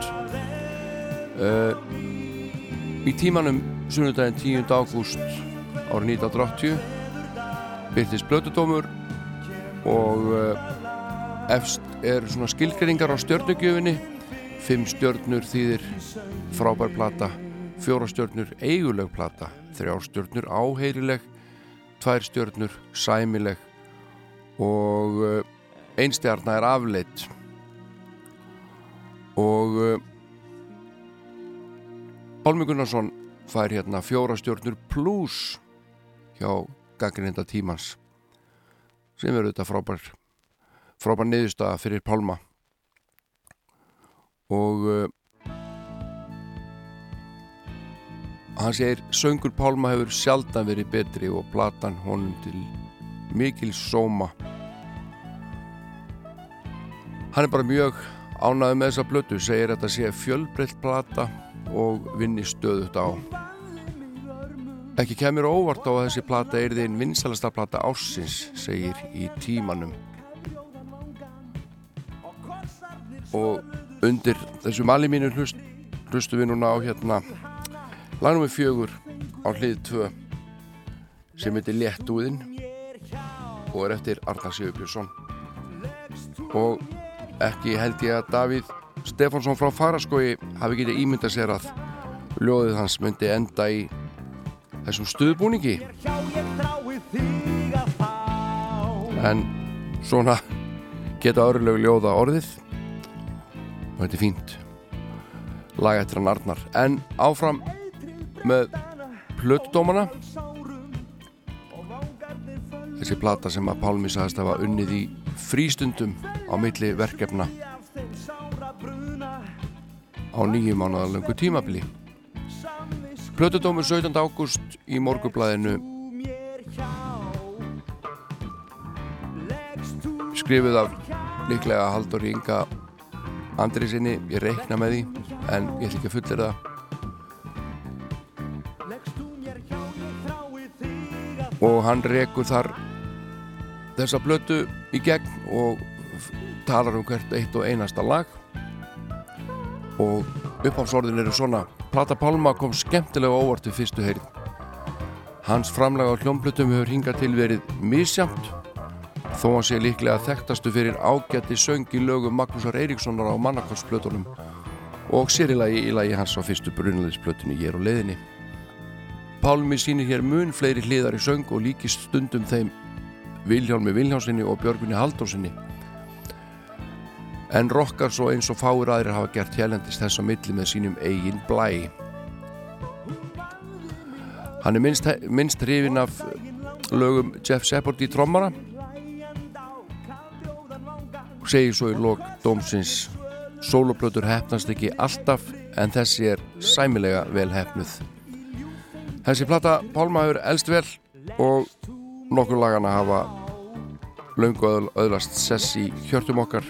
Uh, í tímanum sunnudaginn 10. ágúst árið 1980 byrtist plötudómur og uh, efst er svona skilgreiningar á stjörnugjöfinni. Fimm stjörnur þýðir frábær plata fjóra stjörnur eiguleg plata þrjár stjörnur áheyrileg tvær stjörnur sæmileg og uh, einstjarna er afleitt og uh, Pálmi Gunnarsson fær hérna fjóra stjörnur pluss hjá gaggrinda tímans sem eru þetta frábær frábær niðurstaða fyrir Pálma. Og hann segir söngur Pálma hefur sjaldan verið betri og platan honum til mikil sóma. Hann er bara mjög ánæði með þessa blötu segir þetta sé fjölbreytt plata og vinni stöðut á. Ekki kemur óvart á að þessi plata er þinn vinsalasta plata ársins segir í tímanum. Og undir þessu mali mínu hlust, hlustu við núna á hérna lagnum við fjögur á hlið 2 sem heitir Léttúðin og er eftir Arnar Sigurbjörnsson. Og ekki held ég að Davíð Stefánsson frá Faraskói hafi getið ímyndað sér að ljóðið hans myndi enda í þessum stuðbúningi. En svona geta örlög ljóða orðið. Og þetta er fínt. Lag eftir hann Arnar. En áfram með plötdómana þessi plata sem að Pálmi sagðist að var unnið í frístundum á milli verkefna á nýju mánuðalöngu tímabili. Plötudómur 17. ágúst í morgublaðinu skrifuð af líklega Haldur Inga Andri sinni, ég reikna með því en ég ætl ekki að fullir það og hann rekur þar þessa blötu í gegn og talar um hvert eitt og einasta lag. Og uppháfsorðin eru svona. Plata Pálma kom skemmtilega óvart við fyrstu heyrið Hans framlag á hljómblutum hefur hingað til verið misjamt þó hann sé líklega þekktastu fyrir ágætti söng í lögum Magnúsar Eiríkssonar á mannakorsplötunum og sérilagi í lagi hans á fyrstu brunaliðsplötunni Ég er á leiðinni Pálmi sýnir hér mun fleiri hliðar í söng og líkist stundum þeim Vilhjálmi Vilhjálmsinni og Björgunni Haldórsinni en rokkar svo eins og fáir aðrir hafa gert hérlendist þess á milli með sínum eigin blæ. Hann er minnst, minnst hrifin af lögum Jeff Shepard í trommara og segir svo í lok dómsins soloplötur hefnast ekki alltaf en þessi er sæmilega vel hefnuð Þessi plata Pálma hefur elst vel og nokkur lagana hafa öðl- öðlast sess í hjörtum okkar.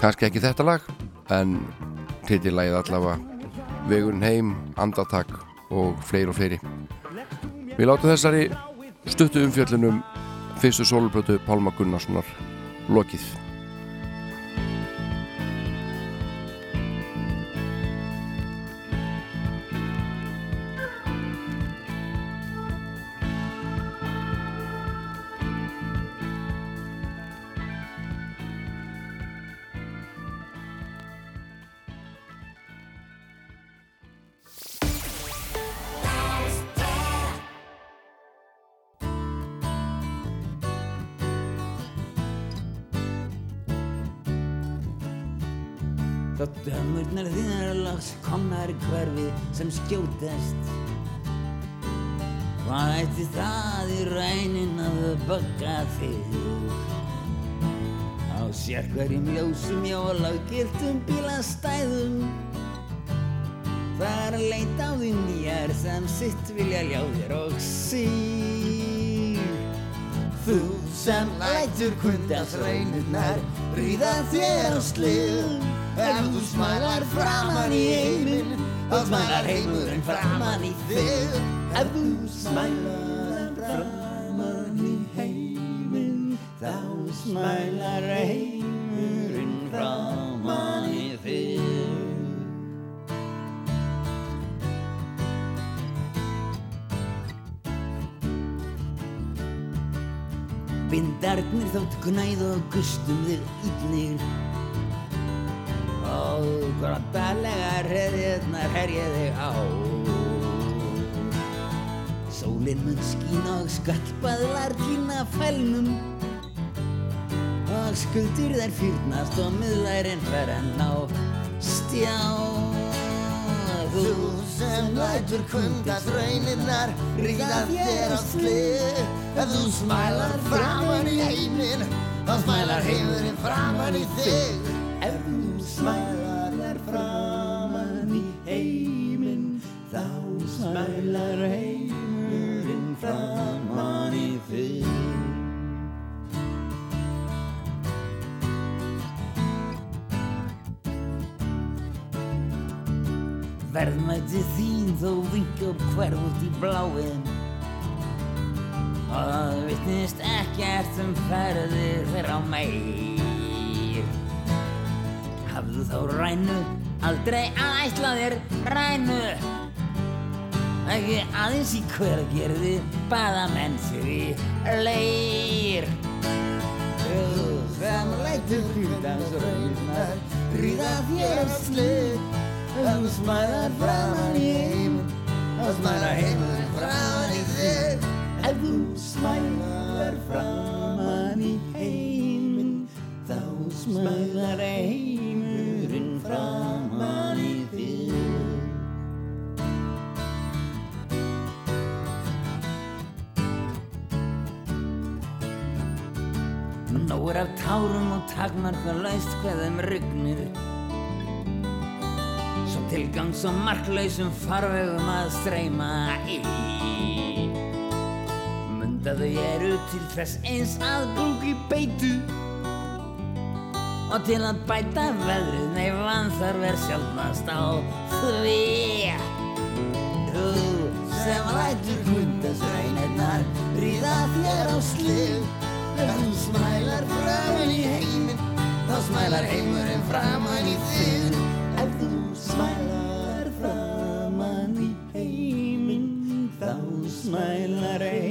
Kannski ekki þetta lag en titillagið allavega Vegurinn heim, Andatak og fleiri og fleiri. Við látum þessari stuttu umfjöllunum fyrstu sólblötu Pálma Gunnarssonar lokið og lágiltum bílastæðum. Það að leita á því nýjar sem sitt vilja ljá þér og sír Þú sem lætur kundast reynirnar Ríða þér á slið Ef þú smælar framan í heiminn Þá smælar heimurinn framan í þig. Ef þú smælar framan í heiminn Þá smælar heimurinn Bindarnir þótt gnæð og gustum þig illnir Og grottalega hreðjarnar herja þig á. Sólinn mun skín og skallpaðlar týna fælnum. Og skuldur þær fyrnast og miðlærinn fer enn á stjá. Þú sem lætur kundast rauninnar Ríða þér á slið Ef þú smælar framan í heiminn Þá smælar heimurinn framan í þig. Ef þú smælar framan í heiminn Þá smælar heimurinn framan í þig. Verðmæti þín þó vink upp hverfut í bláin Og það vitnist ekkert um ferðir þeirra á meir Hafðu þá rænu, aldrei að ætla þér rænu. Ekki aðeins í hvergerði, baða menn í leir. Þú sem lætur hútans raunar, ríða þér af slið. Ef þú smælar framan í heiminn, þá smælar heimurinn framan í þig. Ef þú smælar framann í heiminn, þá smælar heimurinn framann í þig. Nóður af tárum og takmarka læst hvaðum rygnir, Svo tilgang svo marklausum farvegum að streyma í. Munda þau eru til þess eins að búk í beitu. Og til að bæta veðrið nei vanþarf er sjálfnast á því. Þú sem lætur hundasrænirnar ríða þér á slið Ef þú smælar framan í heiminn. Þá smælar heimurinn framan í þig Ef þú smælar framan í heiminn. Þá smælar heimurinn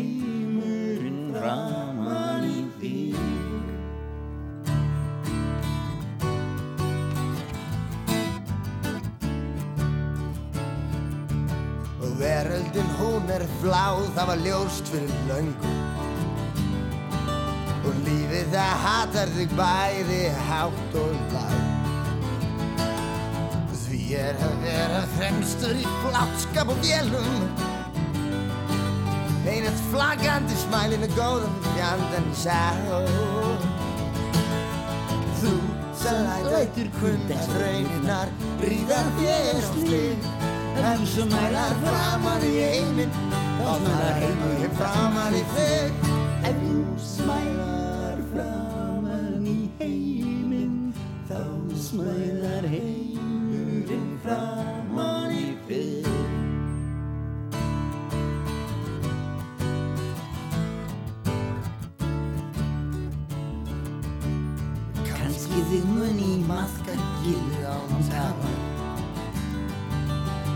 veröldin hún er fláð, það var ljóst fyrir löngu. Og lífið það hatar þig bæði hátt og lág. Því er að vera fremstur í flátskap og vélum. Einast flaggandi smælinu góðum fjandan sá Þú sem lætur kundast rauninnar ríðar þér slið Ef þú smælar framan í heiminn þá smælar heimurinn framan í þig. Ef þú smælar framan í heiminn þá smælar heimurinn framan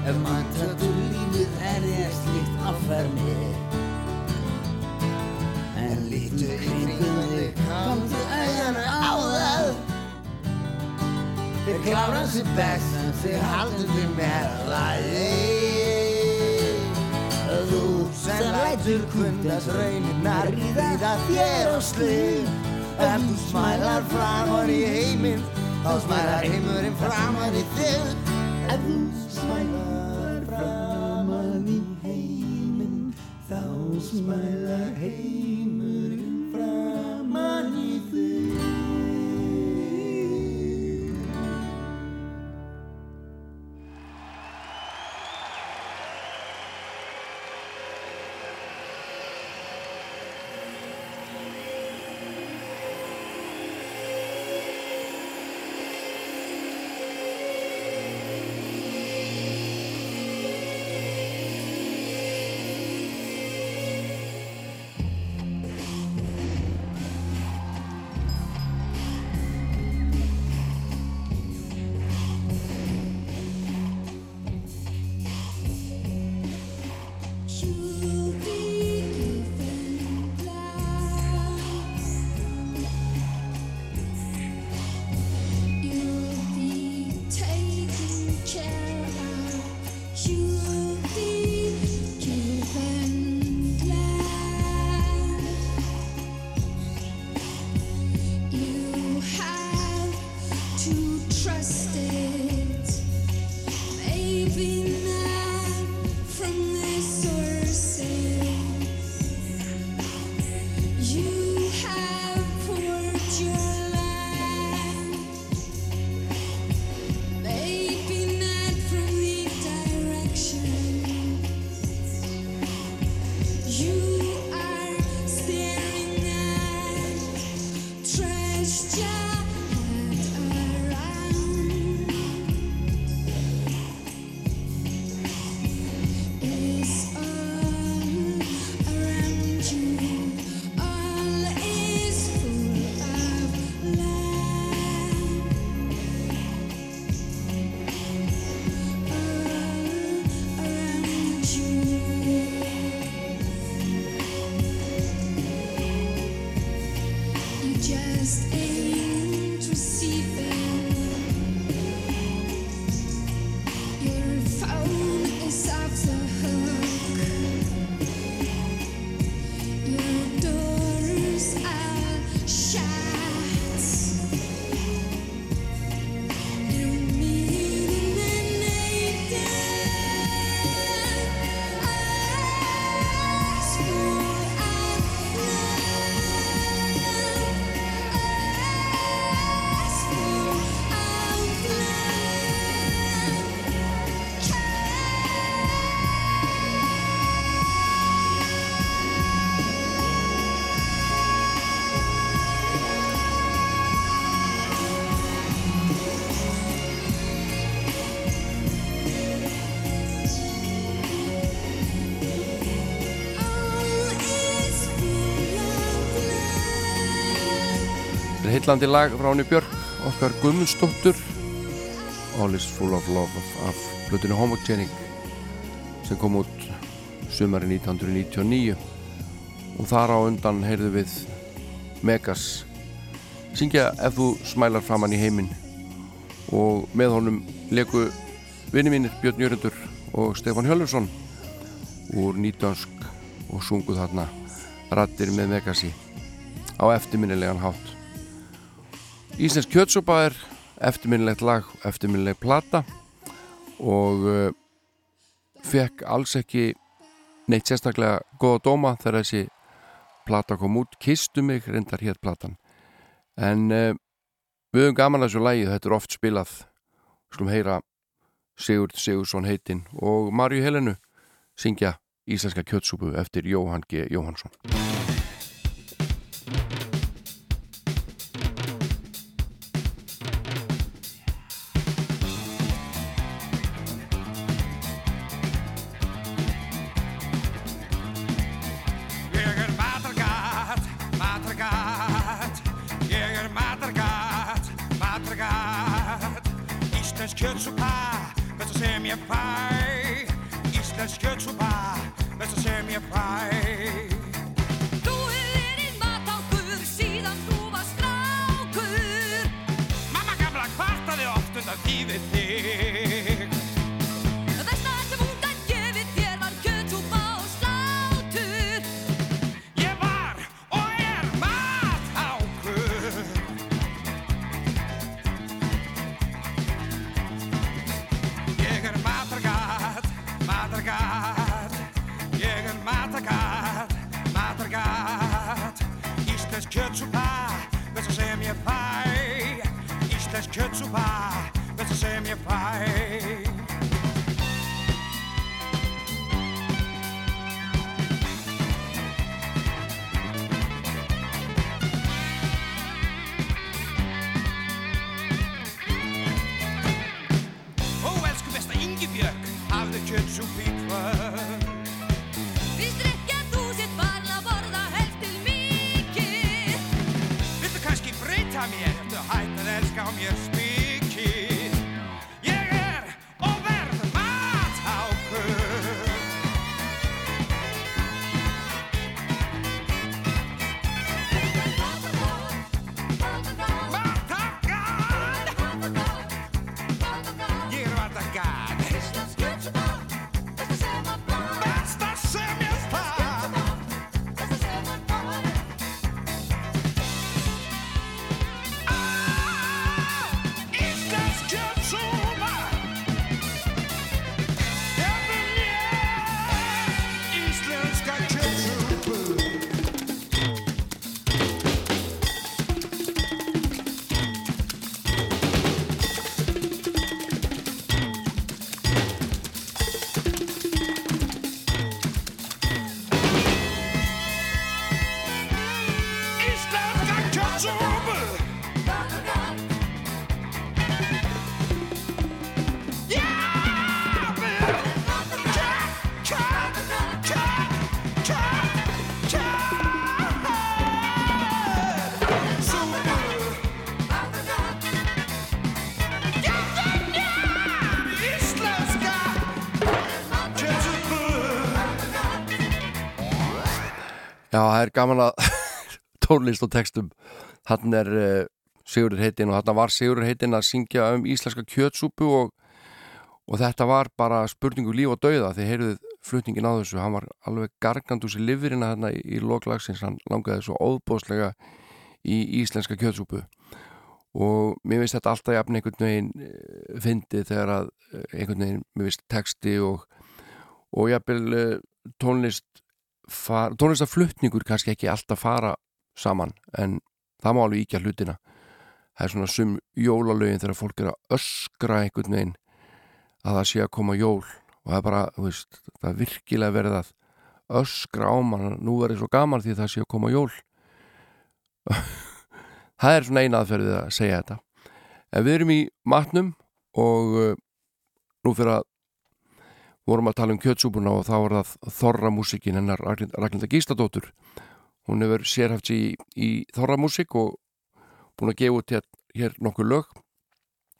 Ef manntratur lífið er ég slíkt affermi En lítu í kringum þig, komdu auðan á það. Þið klára sér best en þið haldur þig með lagi. Þú sem lætur kundast rauninnar ríða þér á slið. Ef þú smælar framan í heiminn þá smælar heimurinn framan í þig Ef þú smælar framan í heiminn þá smælar heimurinn heitlandi lag frá henni Björk, okkar Guðmundsdóttur. All is full of love af blötunni Homogenic sem kom út sumari 1999 og þar á undan heyrðu við Megas. Syngja ef þú smælar framann í heiminn. Og með honum leku vinni mínir Björn Jörgundur og Stefán Hjöllursson úr nýtönsk og sunguð þarna rattir með Megasi á eftirminnilegan hátt Íslensk kjötsopa er eftirminnilegt lag, eftirminnileg plata og uh, fekk alls ekki neitt sérstaklega góða dóma þegar þessi plata kom út. Kistu mig reyndar hér platan. En uh, við höfum gaman að þessu lægi þetta er oft spilað. Skulum heyra Sigurd Sigursson heitinn og Marju Helenu syngja Íslenska kjötsúpu eftir Jóhann G. Jóhannsson ég fæ Íslensk kjötsúpa, besta sem ég fæ Þú hefur verið matákur síðan þú var strákur Mamma gamla kvartaði oft undan tífið þig Íslensk kjötsúpa, besta sem ég fæ það er gaman að <laughs> tónlist og textum. Hann er uh, Sigurður heitinn og hann var Sigurður heitinn að syngja um íslenska kjötsúpu og, og þetta var bara spurningu líf og dauða. Þegar heyrðuð flutningin á þessu. Hann var alveg gargand úr sér livrina hérna í, í loklagsins, hann langaði svo óbóðslega í íslenska kjötsúpu. Og mér finnst þetta alltaf jafn einhvern veginn uh, fyndið þegar að uh, einhvern veginn, mér finnst texti og, og jafnvel tónlist far, tónlistaflutningur kannski ekki alltaf fara saman en það má alveg íkja hlutina. Það er svona sum jólalögin þegar fólk er að öskra einhvern veginn að það sé að koma jól og það er bara, þú veist, það er virkilega verið að öskra á mann nú er það svo gaman því það sé að koma jól. <laughs> Það er svona eina aðferðið að segja þetta. En við erum í matnum og uh, nú fyrir að vorum að tala um kjötsúbuna og þá var það þorramúsikin hennar Ragnhilda Gístadóttur hún hefur sérhæft sér í, í þorramúsik og búin að gefa út hér, hér nokkur lög.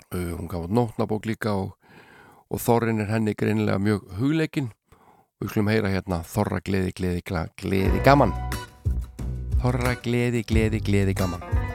Uh, hún gaf nótnabók líka og, og þorrin er henni greinilega mjög hugleikin og við skulum heyra hérna þorra gleði, gleði, gleði, gleði gaman. Þorra gleði, gleði, gleði gaman.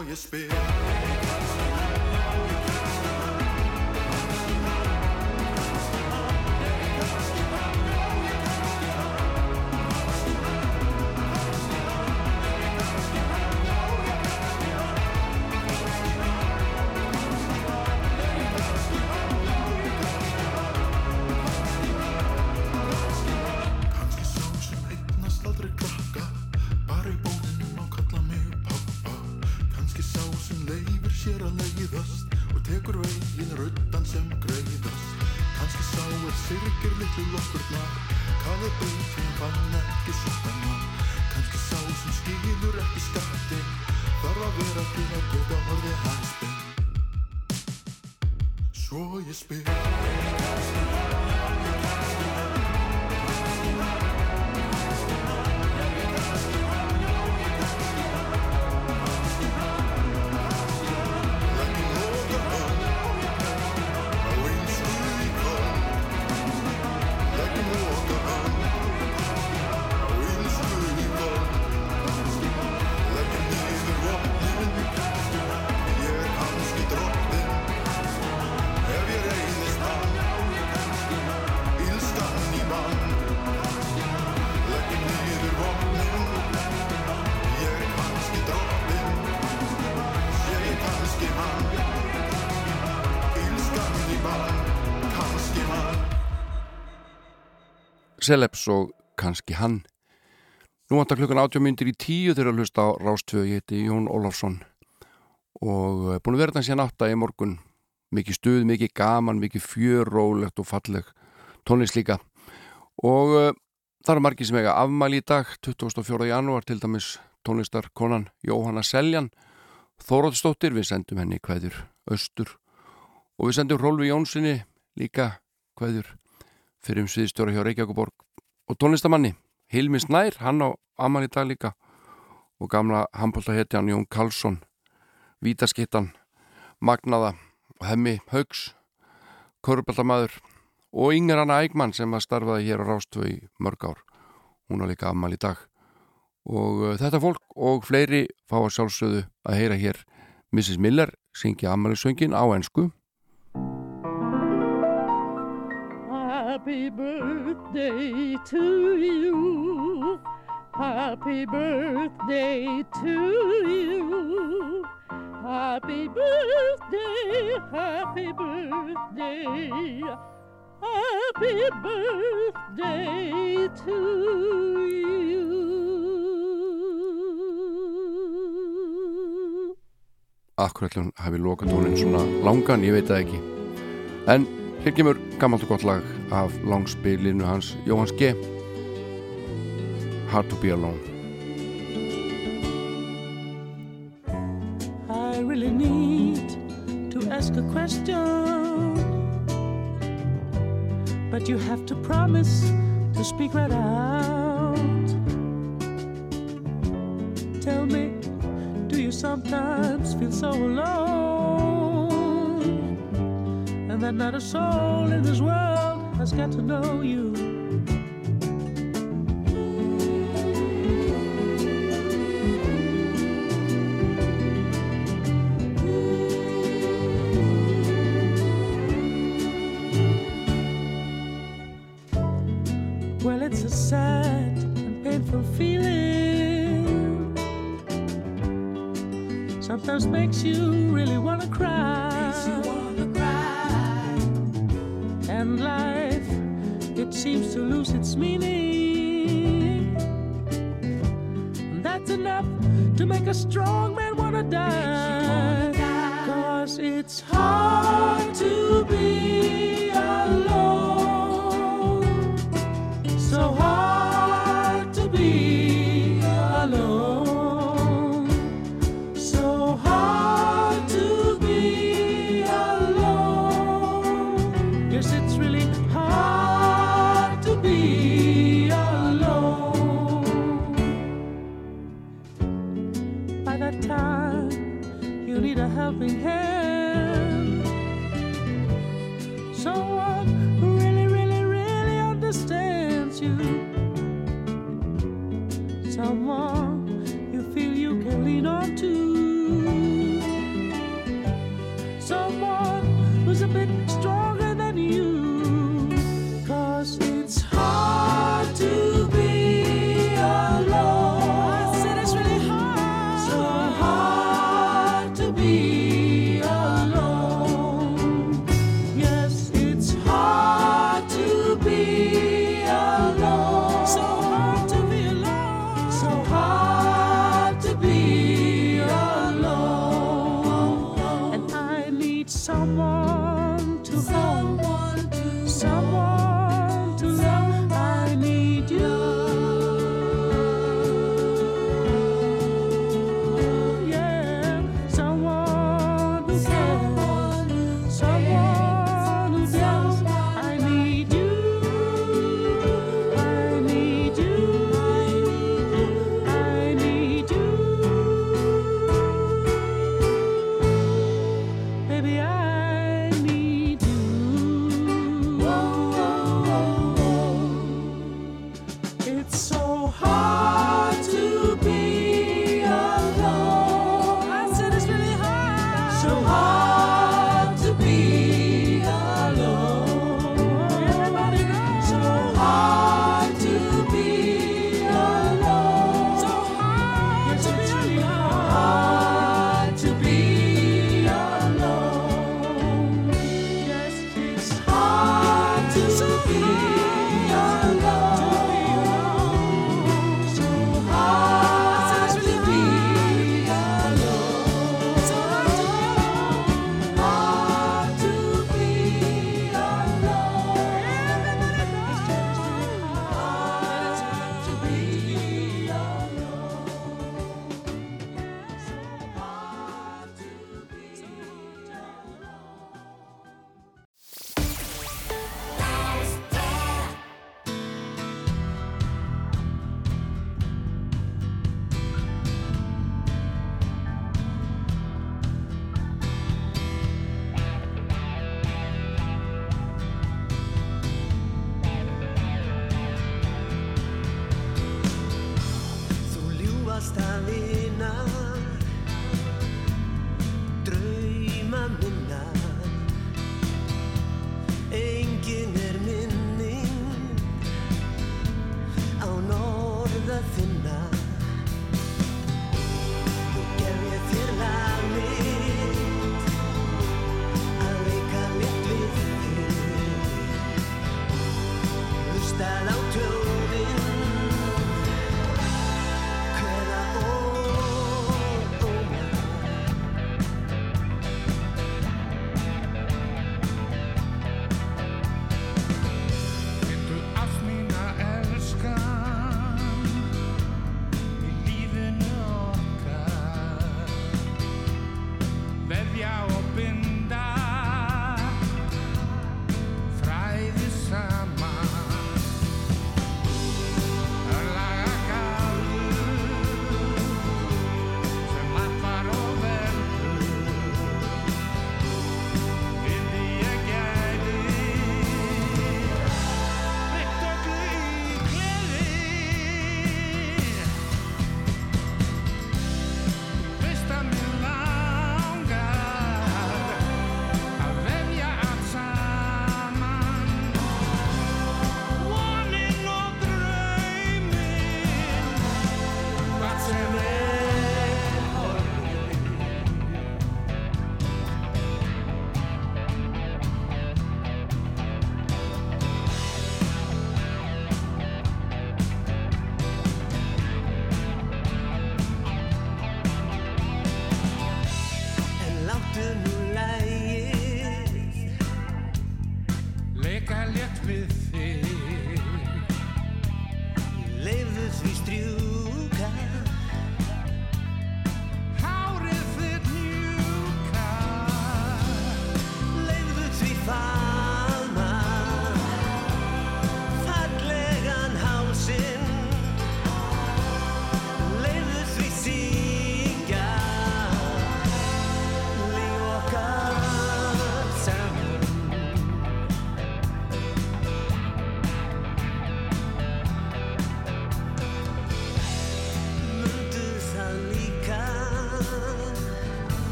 Svo ég Celebs og kannski hann. Nú vantar klukkan 80 myndir í tíu þegar að hlusta á Rástvö, ég heiti Jón Ólafsson og eh, búin að vera þannig síðan átta í morgun. Mikið stuð, mikið gaman, mikið fjör, rólegt og falleg tónlist líka. Og uh, það eru margir sem eiga afmæli í dag 24. janúar til dæmis tónlistarkonan Jóhanna Seljan Þóróðsdóttir, við sendum henni hvaður austur. Og við sendum Rólfi Jónssoni líka hvaður fyrir um sviðstjóra hjá Reykjavíkuborg og tónlistamanni Hilmi Snær, hann á amal í dag líka og gamla handbóltahetjan Jón Karlsson Vítaskittan Magnaða Hemmi Haugs Körubaltamæður og Inger Anna Ægmann sem að starfaði hér á Rástvö í mörg ár hún á líka amal í dag og uh, þetta fólk og fleiri fá að sjálfsögðu að heyra hér Mrs. Miller syngja amalisöngin á ensku Happy birthday to you. Happy birthday to you. Happy birthday, happy birthday. Happy birthday to you. Akkurat hún hafi lokatónin svona langan, ég veit það ekki en hér kemur gammalt og gott lag af langspilinu hans Jóhanns G Hard to be alone I really need to ask a question. But you have to promise to speak right out. Tell me, do you sometimes feel so alone? And that not a soul in this world has got to know you. Well, it's a sad and painful feeling. Sometimes makes you really wanna cry. Seems to lose its meaning. And that's enough to make a strong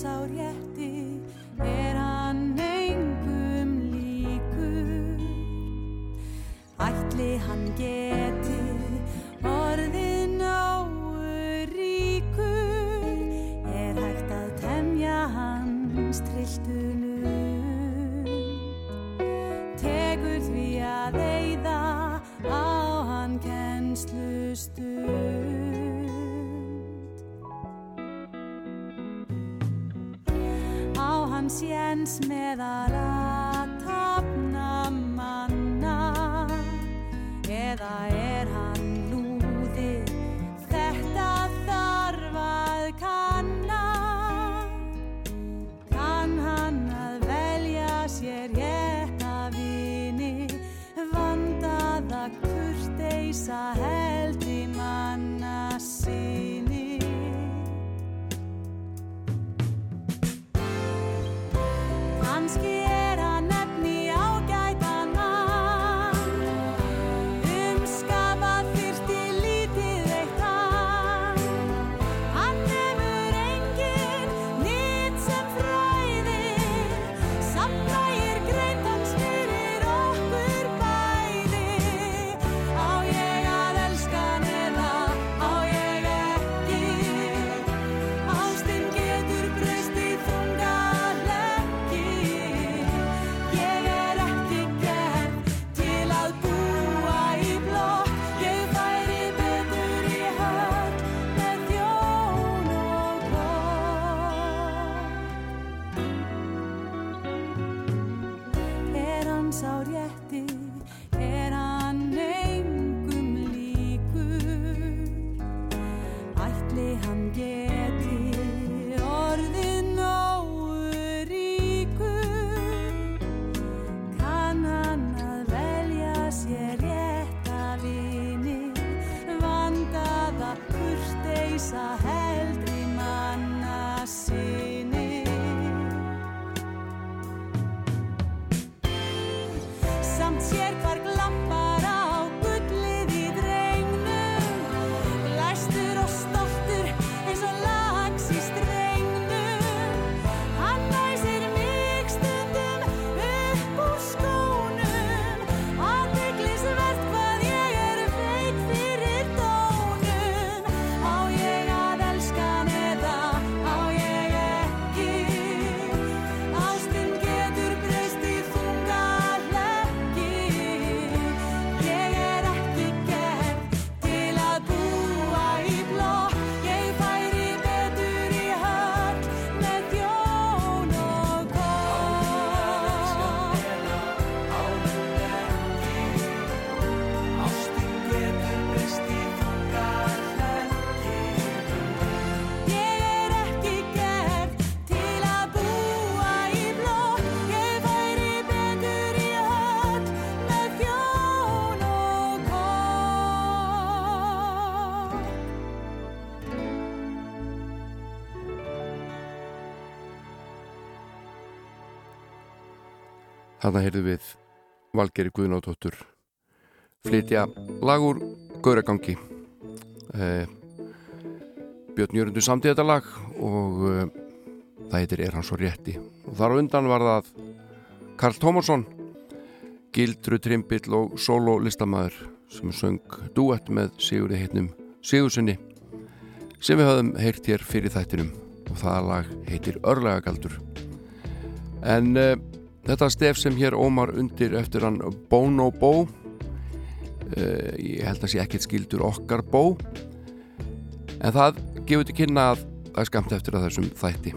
sá rétti, er hann engum líkur. Ætli hann geti séns meðal Þarna heyrðum við Valgeri Guðnádóttur flytja lagur Gauragangi. Eh, Björn Jörgundur samtíð þetta lag og eh, það heitir Er hann svo rétti? Og þar á undan var það Karl Tómarsson Gildru Trimbill og solo listamæður sem söng duett með Sigurði heitnum Sigursinni sem við höfum heyrt hér fyrir þættinum. Og það lag heitir Örlagagaldur. En uh, þetta stef sem hér ómar undir eftir hann Bono Bó uh, ég held að sé ekkert skildur okkar Bó en það gefur til kynna að það er skamt eftir að þessum þætti.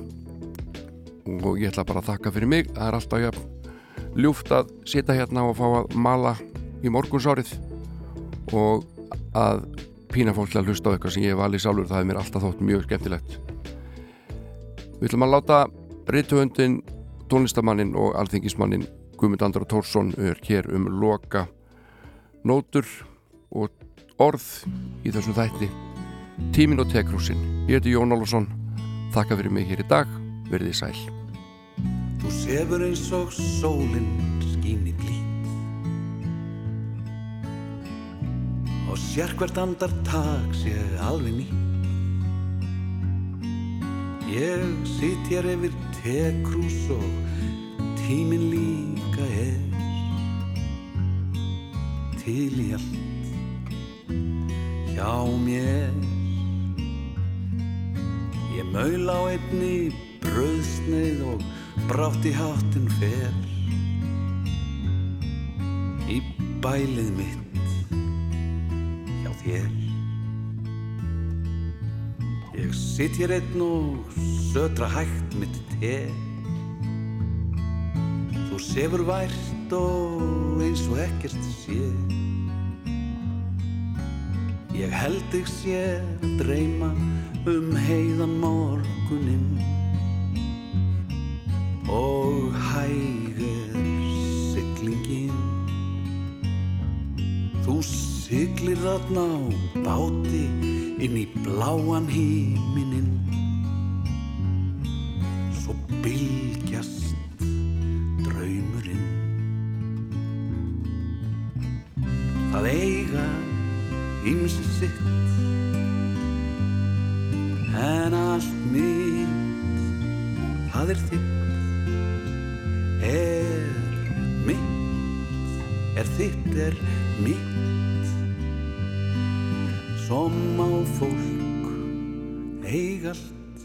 Og ég ætla bara að þakka fyrir mig það er alltaf jafn ljúft að sita hérna og fá að mala í morgunsárið og að pína fólk til að hlusta á eitthvað sem ég hef valið sjálfur það er mér alltaf þótt mjög skemmtilegt. Við ætlum að láta rituhundin, tónlistamannin og alþingismannin Guðmund Andra Tórsson er hér um loka nótur og orð í þessum þætti. Tímin og tekrúsin. Ég heiti Jón Álfarsson Þakka fyrir mig hér í dag, verðið sæl. Þú sefur eins og sólinn skín í blít. Og sér hvert andartak sé alveg ný Ég sitt hér yfir tekrús og tíminn líka er til í allt hjá mér. Ég maul á einni bröðsneið og brátt í háttin fer í bælið mitt hjá þér. Ég sitt hér einn og södra hægt mitt te. Þú sefur vært og eins og ekkert sé. Ég held þig sé að dreyma um heiðan morguninn. Og hægur siglingin. Þú siglir þarna á báti inn í bláan híminin Svo bylgjast draumurinn. Það eiga ymsi sitt En allt mitt, það er þitt. Er mitt, er þitt, er mitt Som á fólk eig allt